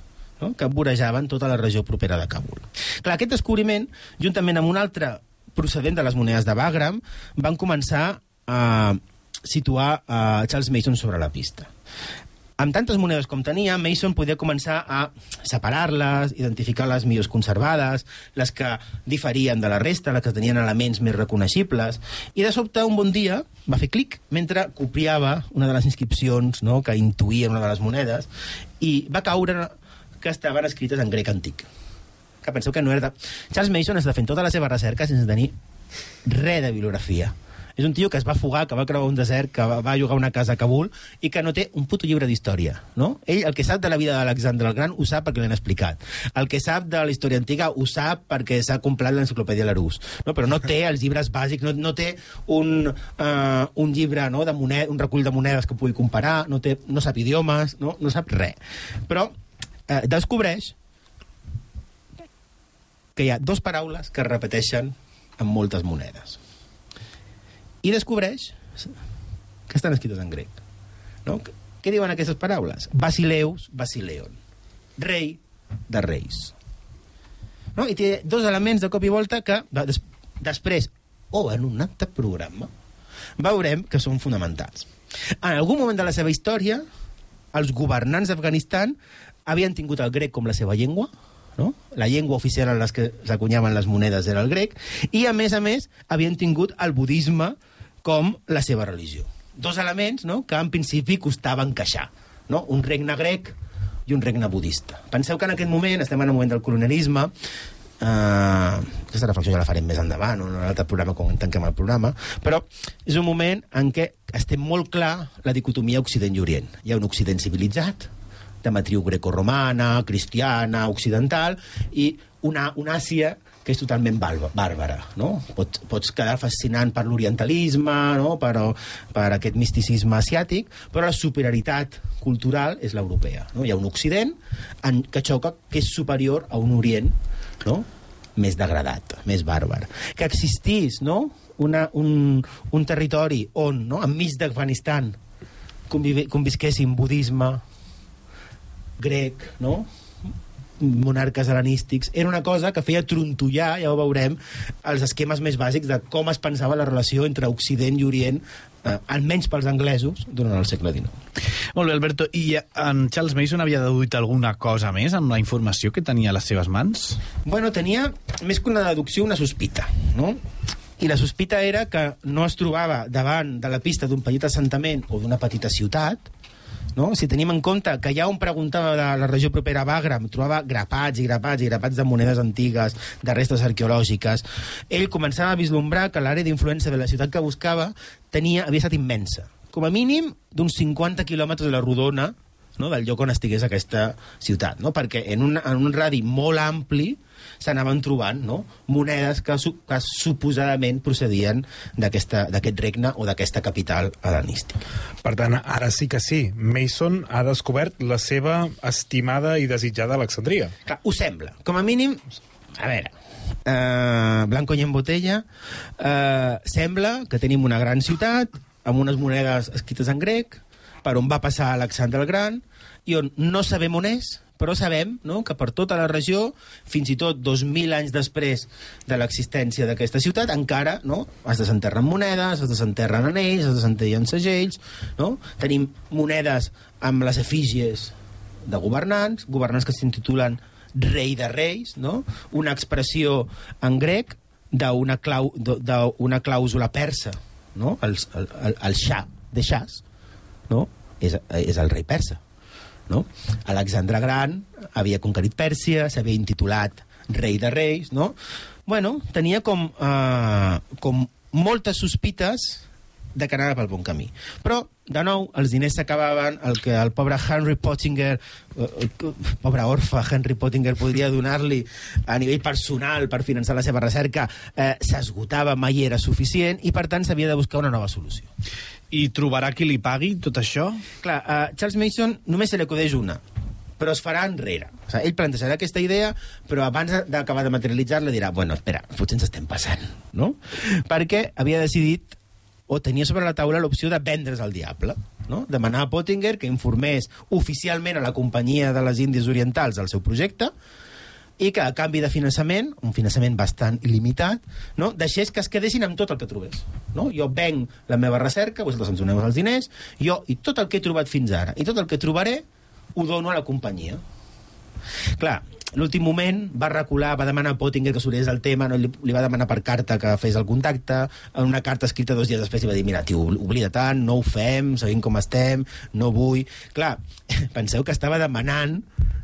no? que vorejaven tota la regió propera de Kabul. Clar, aquest descobriment, juntament amb un altre procedent de les monedes de Bagram, van començar a situar a Charles Mason sobre la pista. Amb tantes monedes com tenia, Mason podia començar a separar-les, identificar les millors conservades, les que diferien de la resta, les que tenien elements més reconeixibles, i de sobte, un bon dia, va fer clic mentre copiava una de les inscripcions no, que intuïa una de les monedes, i va caure que estaven escrites en grec antic. Que penseu que no era... De... Charles Mason està fent tota la seva recerca sense tenir res de bibliografia. És un tio que es va fugar, que va creuar un desert, que va, jugar a una casa a Kabul i que no té un puto llibre d'història, no? Ell el que sap de la vida d'Alexandre el Gran ho sap perquè l'han explicat. El que sap de la història antiga ho sap perquè s'ha comprat l'enciclopèdia Larousse, no? però no té els llibres bàsics, no, no té un, uh, un llibre no, de moned, un recull de monedes que pugui comparar, no, té, no sap idiomes, no, no sap res. Però eh, descobreix que hi ha dos paraules que es repeteixen en moltes monedes. I descobreix que estan escrites en grec. No? Què diuen aquestes paraules? Basileus, Basileon. Rei de reis. No? I té dos elements de cop i volta que des després, o en un altre programa, veurem que són fonamentals. En algun moment de la seva història, els governants d'Afganistan havien tingut el grec com la seva llengua, no? la llengua oficial en les que s'acunyaven les monedes era el grec, i a més a més havien tingut el budisme com la seva religió. Dos elements no? que en principi costava encaixar. No? Un regne grec i un regne budista. Penseu que en aquest moment, estem en el moment del colonialisme, Uh, aquesta reflexió ja la farem més endavant, en un altre programa quan tanquem el programa, però és un moment en què estem molt clar la dicotomia Occident i Orient. Hi ha un Occident civilitzat, de matriu grecorromana, cristiana, occidental, i una, una Àsia que és totalment bàrbara. No? Pots, pots quedar fascinant per l'orientalisme, no? per, per aquest misticisme asiàtic, però la superioritat cultural és l'europea. No? Hi ha un Occident en, que xoca que és superior a un Orient no? més degradat, més bàrbar. Que existís no? Una, un, un territori on, no? enmig d'Afganistan, convisquessin budisme, grec, no? monarques hel·lenístics, era una cosa que feia trontollar, ja ho veurem, els esquemes més bàsics de com es pensava la relació entre Occident i Orient, eh, almenys pels anglesos, durant el segle XIX. Molt bé, Alberto. I en Charles Mason havia deduït alguna cosa més amb la informació que tenia a les seves mans? Bueno, tenia, més que una deducció, una sospita, no? I la sospita era que no es trobava davant de la pista d'un petit assentament o d'una petita ciutat, no? Si tenim en compte que ja on preguntava de la regió propera a Bagram trobava grapats i grapats i grapats de monedes antigues, de restes arqueològiques, ell començava a vislumbrar que l'àrea d'influència de la ciutat que buscava tenia, havia estat immensa. Com a mínim d'uns 50 quilòmetres de la rodona no? del lloc on estigués aquesta ciutat, no? perquè en un, en un radi molt ampli s'anaven trobant no? monedes que, su que suposadament procedien d'aquest regne o d'aquesta capital hel·lenística. Per tant, ara sí que sí, Mason ha descobert la seva estimada i desitjada Alexandria. Clar, ho sembla. Com a mínim, a veure, Uh, Blanco i en botella uh, sembla que tenim una gran ciutat amb unes monedes escrites en grec per on va passar Alexandre el Gran i on no sabem on és però sabem no, que per tota la regió, fins i tot 2.000 anys després de l'existència d'aquesta ciutat, encara no, es desenterren monedes, es desenterren anells, es desenterren segells, no? tenim monedes amb les efígies de governants, governants que s'intitulen rei de reis, no? una expressió en grec d'una clau, clàusula persa, no? el, el, el, el xa de xas, no? és, és el rei persa no? Alexandre Gran havia conquerit Pèrsia, s'havia intitulat rei de reis, no? Bueno, tenia com, eh, com moltes sospites de que anava pel bon camí. Però, de nou, els diners s'acabaven, el que el pobre Henry Pottinger, eh, pobre orfe Henry Pottinger, podria donar-li a nivell personal per finançar la seva recerca, eh, s'esgotava, mai era suficient, i per tant s'havia de buscar una nova solució. I trobarà qui li pagui tot això? Clar, a Charles Mason només se li acudeix una, però es farà enrere. O sigui, ell plantejarà aquesta idea, però abans d'acabar de materialitzar-la dirà, bueno, espera, potser ens estem passant, no? Perquè havia decidit o tenia sobre la taula l'opció de vendre's al diable, no? demanar a Pottinger que informés oficialment a la companyia de les Índies Orientals del seu projecte, i que a canvi de finançament, un finançament bastant il·limitat, no, deixés que es quedessin amb tot el que trobés. No? Jo venc la meva recerca, vosaltres ens doneu els diners, jo i tot el que he trobat fins ara, i tot el que trobaré, ho dono a la companyia. Clar, l'últim moment va recular, va demanar a Pottinger que s'oriés el tema, no, li, li va demanar per carta que fes el contacte, en una carta escrita dos dies després i va dir, mira, tio, oblida tant, no ho fem, seguim com estem, no vull... Clar, penseu que estava demanant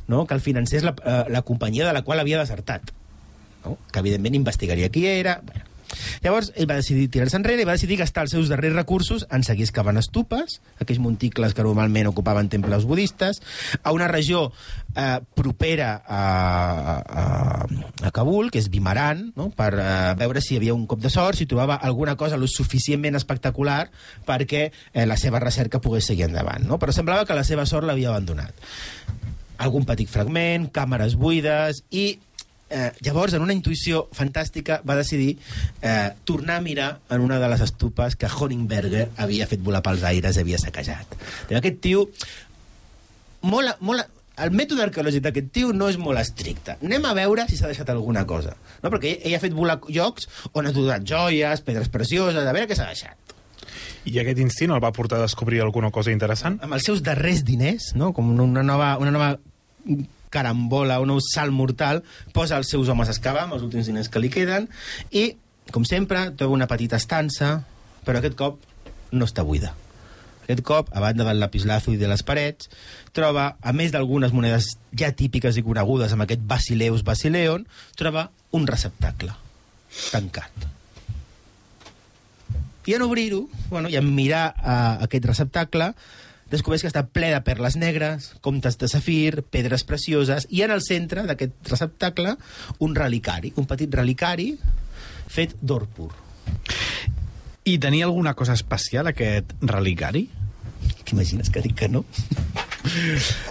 no? que el financés la, eh, la companyia de la qual havia desertat, no? que evidentment investigaria qui era... Bueno. Llavors, ell va decidir tirar-se enrere i va decidir gastar els seus darrers recursos en seguir excavant estupes, aquells monticles que normalment ocupaven temples budistes, a una regió eh, propera a, a, a Kabul, que és Bimaran, no? per eh, veure si hi havia un cop de sort, si trobava alguna cosa lo suficientment espectacular perquè eh, la seva recerca pogués seguir endavant. No? Però semblava que la seva sort l'havia abandonat. Algun petit fragment, càmeres buides i eh, llavors, en una intuïció fantàstica, va decidir eh, tornar a mirar en una de les estupes que Honingberger havia fet volar pels aires i havia saquejat. Aquest tio... Molt, molt, el mètode arqueològic d'aquest tio no és molt estricte. Anem a veure si s'ha deixat alguna cosa. No? Perquè ell, ell ha fet volar llocs on ha trobat joies, pedres precioses, a veure què s'ha deixat. I aquest instint el va portar a descobrir alguna cosa interessant? Amb els seus darrers diners, no? com una nova, una nova carambola, un salt mortal, posa els seus homes a excavar amb els últims diners que li queden i, com sempre, troba una petita estança, però aquest cop no està buida. Aquest cop, a banda del lapislazo i de les parets, troba, a més d'algunes monedes ja típiques i conegudes amb aquest Basileus Basileon, troba un receptacle tancat. I en obrir-ho, bueno, i en mirar uh, aquest receptacle, descobreix que està ple de perles negres, comptes de safir, pedres precioses, i en el centre d'aquest receptacle un relicari, un petit relicari fet d'or pur. I tenia alguna cosa especial, aquest relicari? T'imagines que dic que no?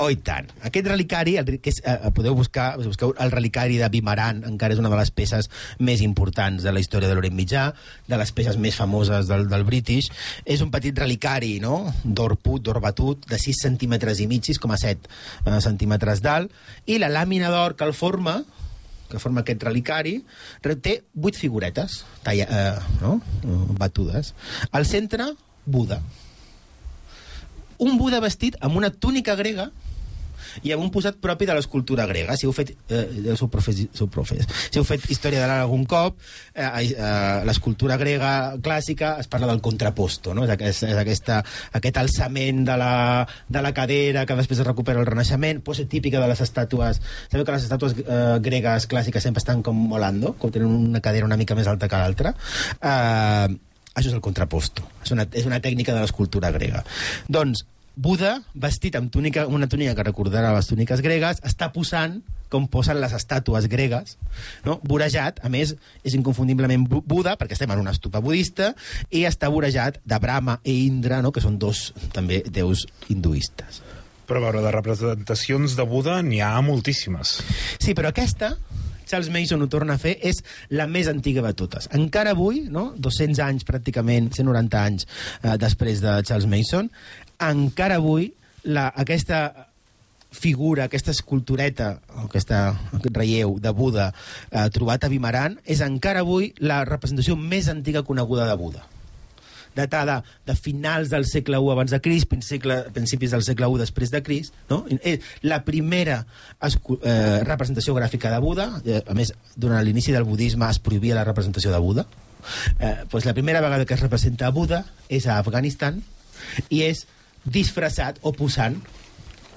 Oh, i tant. Aquest relicari, el, que és, eh, podeu buscar, busqueu el relicari de Bimaran, encara és una de les peces més importants de la història de l'Orient Mitjà, de les peces més famoses del, del British. És un petit relicari, no?, d'or put, d'or batut, de 6 centímetres i mig, 6,7 eh, centímetres d'alt, i la làmina d'or que el forma, que forma aquest relicari, té vuit figuretes talla, eh, no? batudes. Al centre, Buda un Buda vestit amb una túnica grega i amb un posat propi de l'escultura grega. Si heu fet, eh, sou, profes, sou profes, si heu fet història de l'art algun cop, eh, eh, l'escultura grega clàssica es parla del contraposto, no? és, aquest, és aquesta, aquest alçament de la, de la cadera que després es recupera el Renaixement, pose típica de les estàtues. Sabeu que les estàtues eh, gregues clàssiques sempre estan com molando, com tenen una cadera una mica més alta que l'altra. Eh, això és el contraposto. És una, és una tècnica de l'escultura grega. Doncs, Buda, vestit amb túnica, una túnica que recordarà les túniques gregues, està posant com posen les estàtues gregues, no? vorejat, a més, és inconfundiblement Buda, perquè estem en una estupa budista, i està vorejat de Brahma i Indra, no? que són dos, també, déus hinduistes. Però, a veure, de representacions de Buda n'hi ha moltíssimes. Sí, però aquesta, Charles Mason ho torna a fer, és la més antiga de totes. Encara avui, no? 200 anys pràcticament, 190 anys eh, després de Charles Mason, encara avui la, aquesta figura, aquesta escultureta, aquesta, aquest relleu de Buda eh, trobat a Vimaran, és encara avui la representació més antiga coneguda de Buda datada de finals del segle I abans de Crist, principis del segle I després de Crist, no? És la primera eh, representació gràfica de Buda, eh, a més, durant l'inici del budisme es prohibia la representació de Buda, eh, doncs la primera vegada que es representa Buda és a Afganistan i és disfressat o posant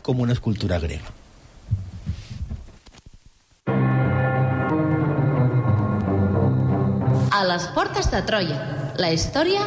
com una escultura grega. A les portes de Troia, la història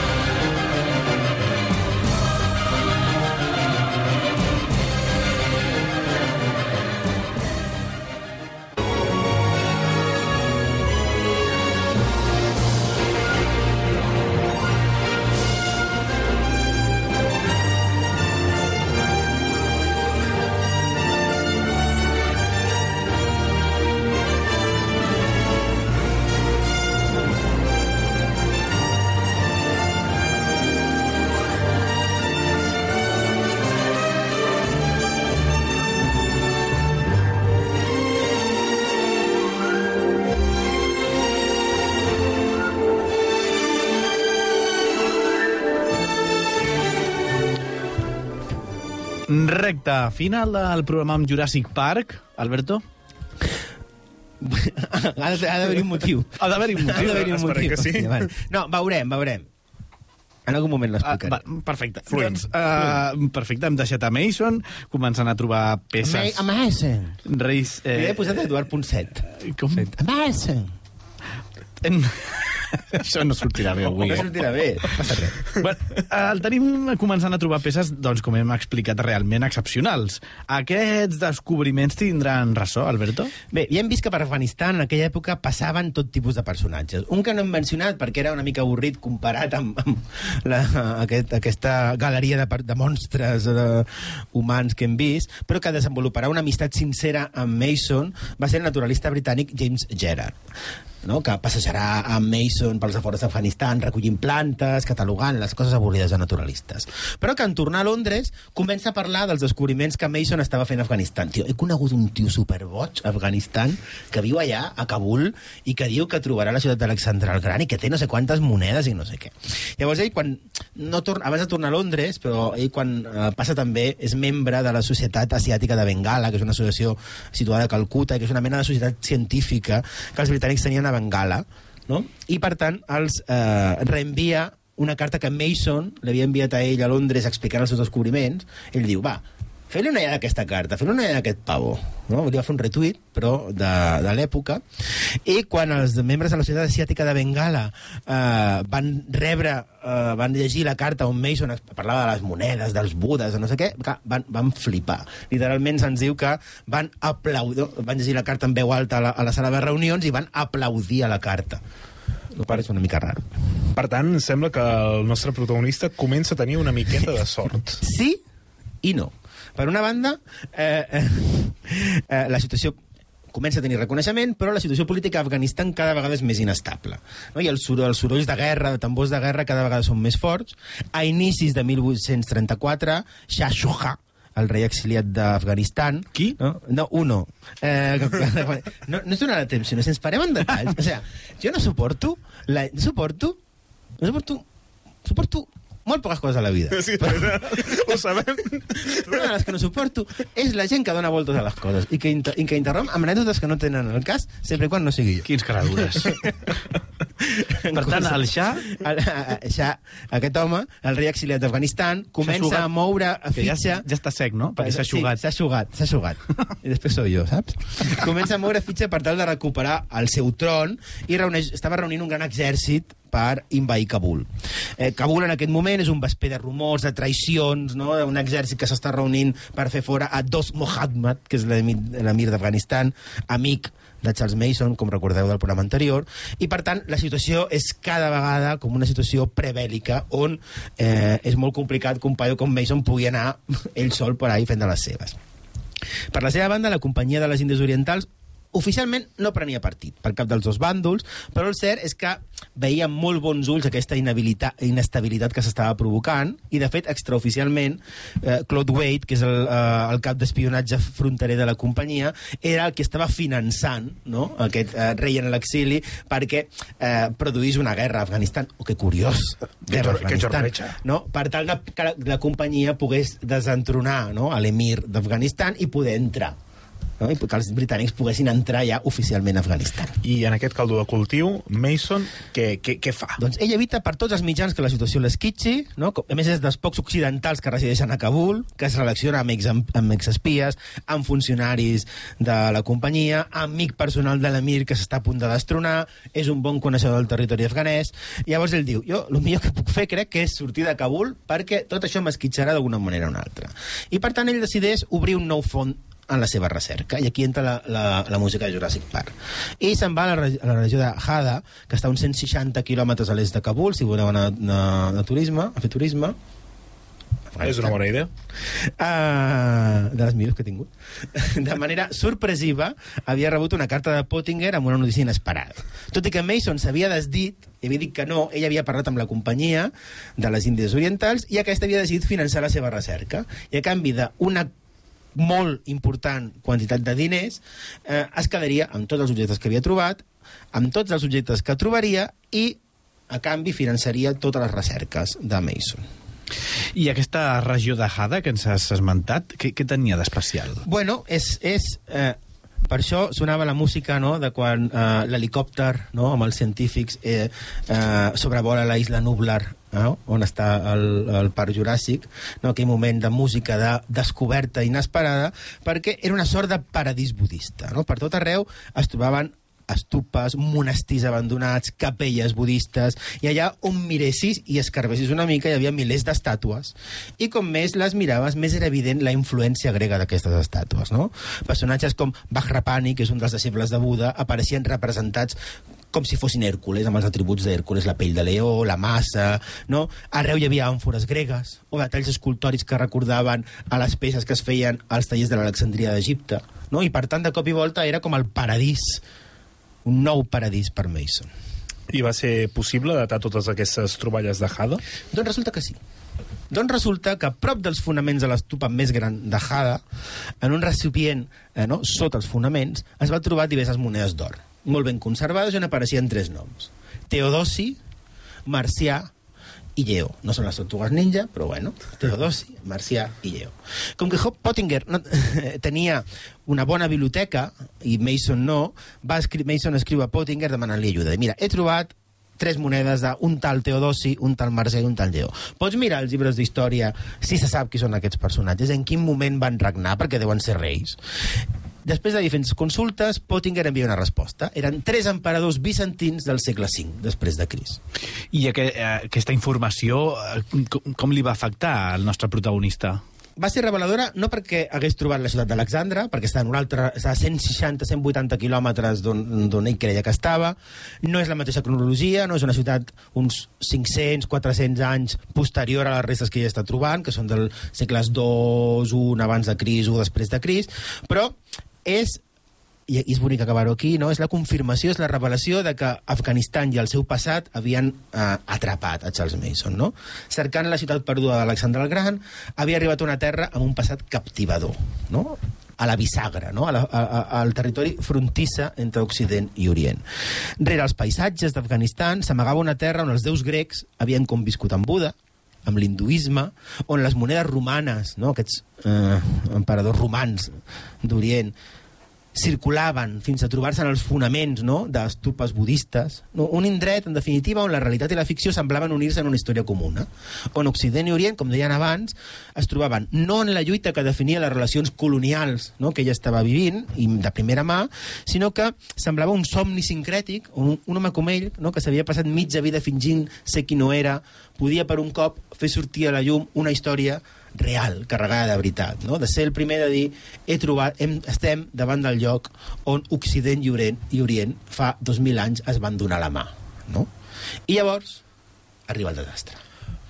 Recte final del programa amb Jurassic Park, Alberto. ha d'haver un motiu. Ha d'haver un Ha motiu. d'haver un Esperem motiu. que sí. Hòstia, vale. No, veurem, veurem. En algun moment Ah, l'explicaré. va, perfecte. Fluent. Doncs, uh, perfecte, hem deixat a Mason, començant a trobar peces... Amazing. Reis... Eh... He posat Eduard Ponset. com? Amazing. En... Això no sortirà bé avui. No Eh? sortirà bé. Bueno, el tenim començant a trobar peces, doncs, com hem explicat, realment excepcionals. Aquests descobriments tindran ressò, Alberto? Bé, ja hem vist que per Afganistan en aquella època passaven tot tipus de personatges. Un que no hem mencionat perquè era una mica avorrit comparat amb, amb la, aquest, aquesta galeria de, de monstres de, humans que hem vist, però que desenvoluparà una amistat sincera amb Mason va ser el naturalista britànic James Gerard no? que passejarà amb Mason pels afores d'Afganistan recollint plantes, catalogant les coses avorrides de naturalistes. Però que en tornar a Londres comença a parlar dels descobriments que Mason estava fent a Afganistan. Tio, he conegut un tio superboig a Afganistan que viu allà, a Kabul, i que diu que trobarà la ciutat d'Alexandre el Gran i que té no sé quantes monedes i no sé què. Llavors ell, quan no torna, abans de tornar a Londres, però ell quan eh, passa també és membre de la Societat Asiàtica de Bengala, que és una associació situada a Calcuta, que és una mena de societat científica que els britànics tenien a Bengala, no? i per tant els eh, reenvia una carta que Mason li havia enviat a ell a Londres explicant els seus descobriments. Ell diu, va, fes-li una idea d'aquesta carta, fes-li una idea d'aquest pavo. No? Li va fer un retuit, però de, de l'època. I quan els membres de la Societat Asiàtica de Bengala eh, van rebre, eh, van llegir la carta on Mason parlava de les monedes, dels budes, de no sé què, van, van flipar. Literalment se'ns diu que van aplaudir, van llegir la carta en veu alta a la, a la sala de reunions i van aplaudir a la carta. No pareix una mica raro. Per tant, sembla que el nostre protagonista comença a tenir una miqueta de sort. Sí i no. Per una banda, eh, eh, eh, la situació comença a tenir reconeixement, però la situació política a Afganistan cada vegada és més inestable. No? I els, soroll, els sorolls de guerra, de tambors de guerra, cada vegada són més forts. A inicis de 1834, Shah Shuja, el rei exiliat d'Afganistan... Qui? No, no uno. Eh, no, no és donar la temps, sinó si ens parem en detalls. O sigui, jo no suporto... La, no suporto... No suporto... Suporto molt poques coses a la vida. Sí, ho sabem. Una de les que no suporto és la gent que dona voltes a les coses i que, inter i que interromp amb anècdotes que no tenen el cas, sempre quan no sigui jo. Quins caradures. per tant, el Shah... El, ja, aquest home, el rei exiliat d'Afganistan, comença a moure a Que ja, fitxa... ja està sec, no? Perquè s'ha Sí, xugat. s'ha xugat, s'ha xugat. I després sou jo, saps? Comença a moure fitxa per tal de recuperar el seu tron i reuneix, estava reunint un gran exèrcit per invair Kabul. Eh, Kabul en aquest moment és un vesper de rumors, de traïcions, no? un exèrcit que s'està reunint per fer fora a Dos Mohammad, que és l'emir d'Afganistan, amic de Charles Mason, com recordeu del programa anterior, i per tant la situació és cada vegada com una situació prebèl·lica on eh, és molt complicat que un paio com Mason pugui anar ell sol per ahí fent de les seves. Per la seva banda, la Companyia de les Índies Orientals oficialment no prenia partit per cap dels dos bàndols, però el cert és que veia amb molt bons ulls aquesta inestabilitat que s'estava provocant i, de fet, extraoficialment, eh, Claude Wade, que és el, eh, el cap d'espionatge fronterer de la companyia, era el que estava finançant no? aquest eh, rei en l'exili perquè eh, produís una guerra a Afganistan. Oh, que curiós! Guerra a que Afganistan. jorreja. no? per tal que la, la companyia pogués desentronar no? l'emir d'Afganistan i poder entrar no? i que els britànics poguessin entrar ja oficialment a Afganistan. I en aquest caldo de cultiu, Mason, què, què, què fa? Doncs ell evita per tots els mitjans que la situació l'esquitxi, no? A més és dels pocs occidentals que resideixen a Kabul, que es relaciona amb, ex, amb exespies, amb funcionaris de la companyia, amic personal de l'emir que s'està a punt de destronar, és un bon coneixedor del territori afganès. Llavors ell diu, jo el millor que puc fer crec que és sortir de Kabul perquè tot això m'esquitxarà d'alguna manera o una altra. I per tant ell decideix obrir un nou font en la seva recerca. I aquí entra la, la, la música de Jurassic Park. I se'n va a la, a la regió de Hada, que està a uns 160 quilòmetres a l'est de Kabul, si voleu anar a, a turisme, a fer turisme. És una bona idea. Uh, de les millors que he tingut. De manera sorpresiva, havia rebut una carta de Pottinger amb una notícia inesperada. Tot i que Mason s'havia desdit, i havia dit que no, ell havia parlat amb la companyia de les Índies Orientals i aquesta havia decidit finançar la seva recerca. I a canvi d'una molt important quantitat de diners, eh, es quedaria amb tots els objectes que havia trobat, amb tots els objectes que trobaria i, a canvi, finançaria totes les recerques de Mason. I aquesta regió de Hada que ens has esmentat, què, què tenia d'especial? Bueno, és, és eh, Per això sonava la música no, de quan eh, l'helicòpter no, amb els científics eh, eh, sobrevola la isla Nublar, no, on està el, el parc juràssic, no, aquell moment de música de descoberta inesperada, perquè era una sort de paradís budista. No? Per tot arreu es trobaven estupes, monestirs abandonats, capelles budistes, i allà on miressis i escarbessis una mica hi havia milers d'estàtues. I com més les miraves, més era evident la influència grega d'aquestes estàtues. No? Personatges com Vajrapani, que és un dels deixebles de Buda, apareixien representats com si fossin Hèrcules, amb els atributs d'Hèrcules, la pell de leó, la massa... No? Arreu hi havia àmfores gregues o detalls escultòrics que recordaven a les peces que es feien als tallers de l'Alexandria d'Egipte. No? I per tant, de cop i volta, era com el paradís un nou paradís per Mason. I va ser possible datar totes aquestes troballes de Hada? Doncs resulta que sí. Doncs resulta que a prop dels fonaments de l'estupa més gran de Hada, en un recipient eh, no, sota els fonaments, es va trobar diverses monedes d'or, molt ben conservades, on apareixien tres noms. Teodosi, Marcià i Lleó. No són les tortugues ninja, però bueno, Teodosi, Marcià i Lleó. Com que Hop Pottinger no, tenia una bona biblioteca, i Mason no, va escri Mason escriu a Pottinger demanant-li ajuda. Mira, he trobat tres monedes d'un tal Teodosi, un tal Marcià i un tal Lleó. Pots mirar els llibres d'història si se sap qui són aquests personatges, en quin moment van regnar, perquè deuen ser reis. Després de diferents consultes, Pottinger envia una resposta. Eren tres emperadors bizantins del segle V, després de Cris. I aqu aquesta informació, eh, com, li va afectar al nostre protagonista? va ser reveladora no perquè hagués trobat la ciutat d'Alexandra, perquè està, en un altre, està a 160-180 quilòmetres d'on ell creia que estava, no és la mateixa cronologia, no és una ciutat uns 500-400 anys posterior a les restes que ella està trobant, que són del segles II, 1 abans de Cris, 1 després de Cris, però és i és bonic acabar-ho aquí, no? és la confirmació, és la revelació de que Afganistan i el seu passat havien eh, atrapat a Charles Mason. No? Cercant la ciutat perduda d'Alexandre el Gran, havia arribat a una terra amb un passat captivador, no? a la bisagra, no? a la, a, a, al territori frontissa entre Occident i Orient. Rere els paisatges d'Afganistan s'amagava una terra on els déus grecs havien conviscut amb Buda, amb l'hinduisme, on les monedes romanes, no? aquests eh, emperadors romans d'Orient, circulaven fins a trobar-se en els fonaments no? d'estupes budistes. No? Un indret, en definitiva, on la realitat i la ficció semblaven unir-se en una història comuna, on Occident i Orient, com deien abans, es trobaven no en la lluita que definia les relacions colonials no? que ella estava vivint, i de primera mà, sinó que semblava un somni sincrètic, un, un home com ell, no? que s'havia passat mitja vida fingint ser qui no era, podia per un cop fer sortir a la llum una història real, carregada de veritat, no? de ser el primer de dir he trobat, hem, estem davant del lloc on Occident i Orient, i Orient fa 2.000 anys es van donar la mà. No? I llavors arriba el desastre.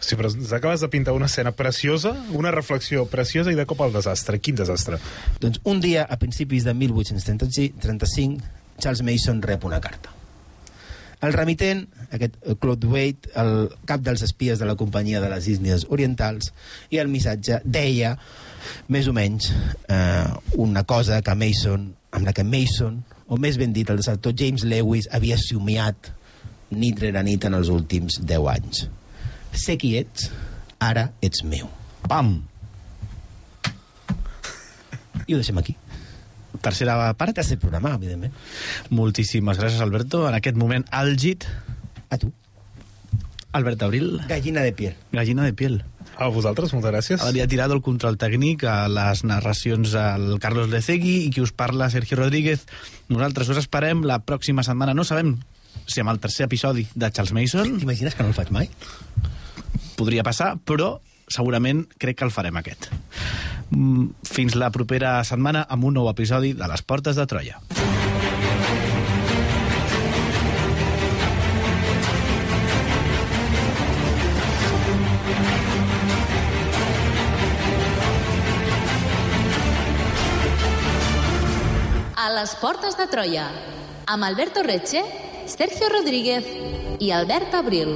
Sí, però ens acabes de pintar una escena preciosa, una reflexió preciosa i de cop al desastre. Quin desastre? Doncs un dia, a principis de 1835, Charles Mason rep una carta. El remitent, aquest Claude Wade, el cap dels espies de la companyia de les Índies Orientals, i el missatge deia, més o menys, eh, una cosa que Mason, amb la que Mason, o més ben dit, el desertor James Lewis, havia somiat nit rere nit en els últims 10 anys. Sé qui ets, ara ets meu. Pam! I ho deixem aquí. Tercera part. Tercer programa, evidentment. Moltíssimes gràcies, Alberto. En aquest moment àlgid, A tu. Albert Abril, Gallina de piel. gallina de piel. A vosaltres, moltes gràcies. Havia tirat el control tècnic a les narracions al Carlos Lecegui i qui us parla, Sergio Rodríguez. Nosaltres us esperem la pròxima setmana. No sabem si amb el tercer episodi de Charles Mason T'imagines que no el faig mai? podria passar, però segurament crec que el farem aquest. Mm, Fins la propera setmana amb un nou episodi de Les Portes de Troia. A les portes de Troia, amb Alberto Reche, Sergio Rodríguez i Albert Abril.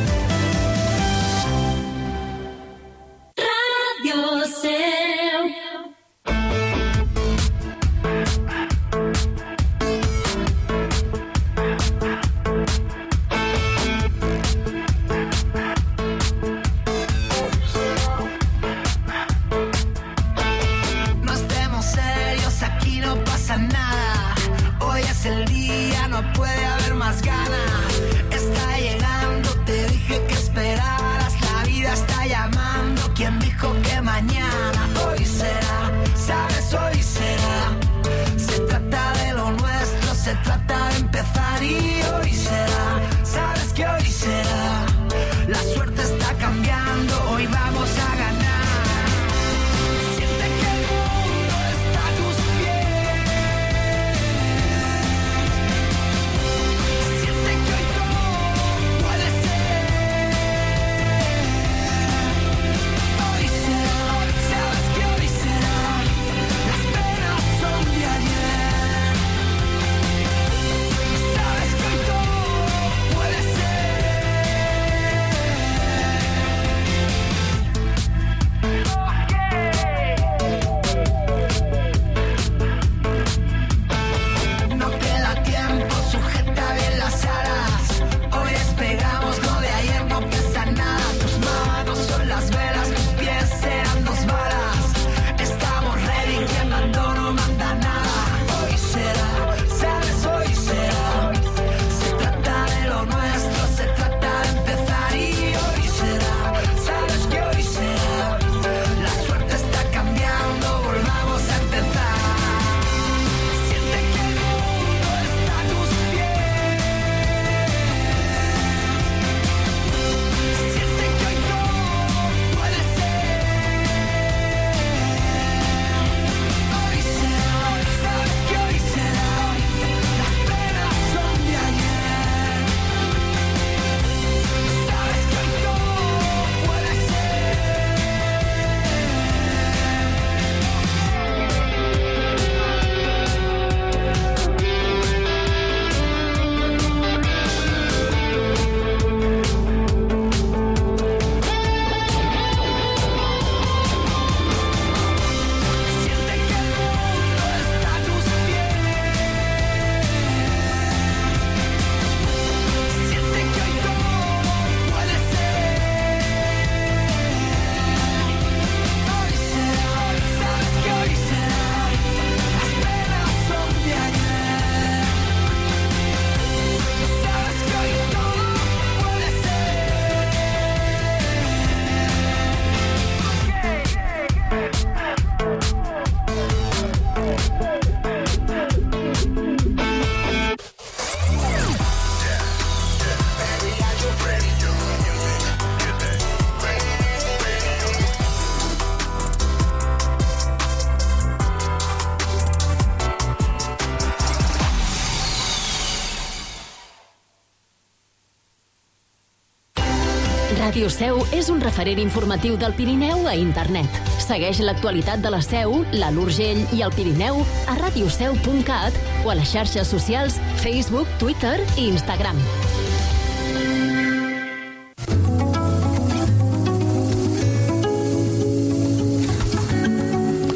Seu és un referent informatiu del Pirineu a internet. Segueix l'actualitat de la Seu, l'Alt Urgell i el Pirineu a radioseu.cat o a les xarxes socials Facebook, Twitter i Instagram.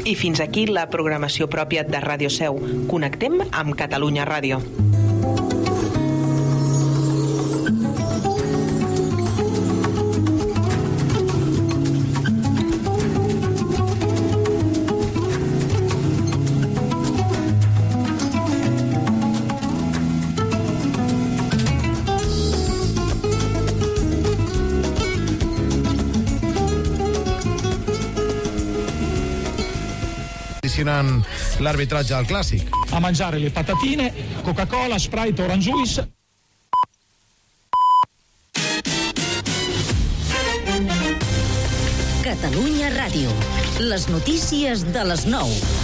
I fins aquí la programació pròpia de Ràdio Seu. Connectem amb Catalunya Ràdio. Condicionant l'arbitratge del clàssic. a mangiare le patatine, Coca-Cola, Sprite, Orange Juice. Catalunya Ràdio. Les notícies de les 9.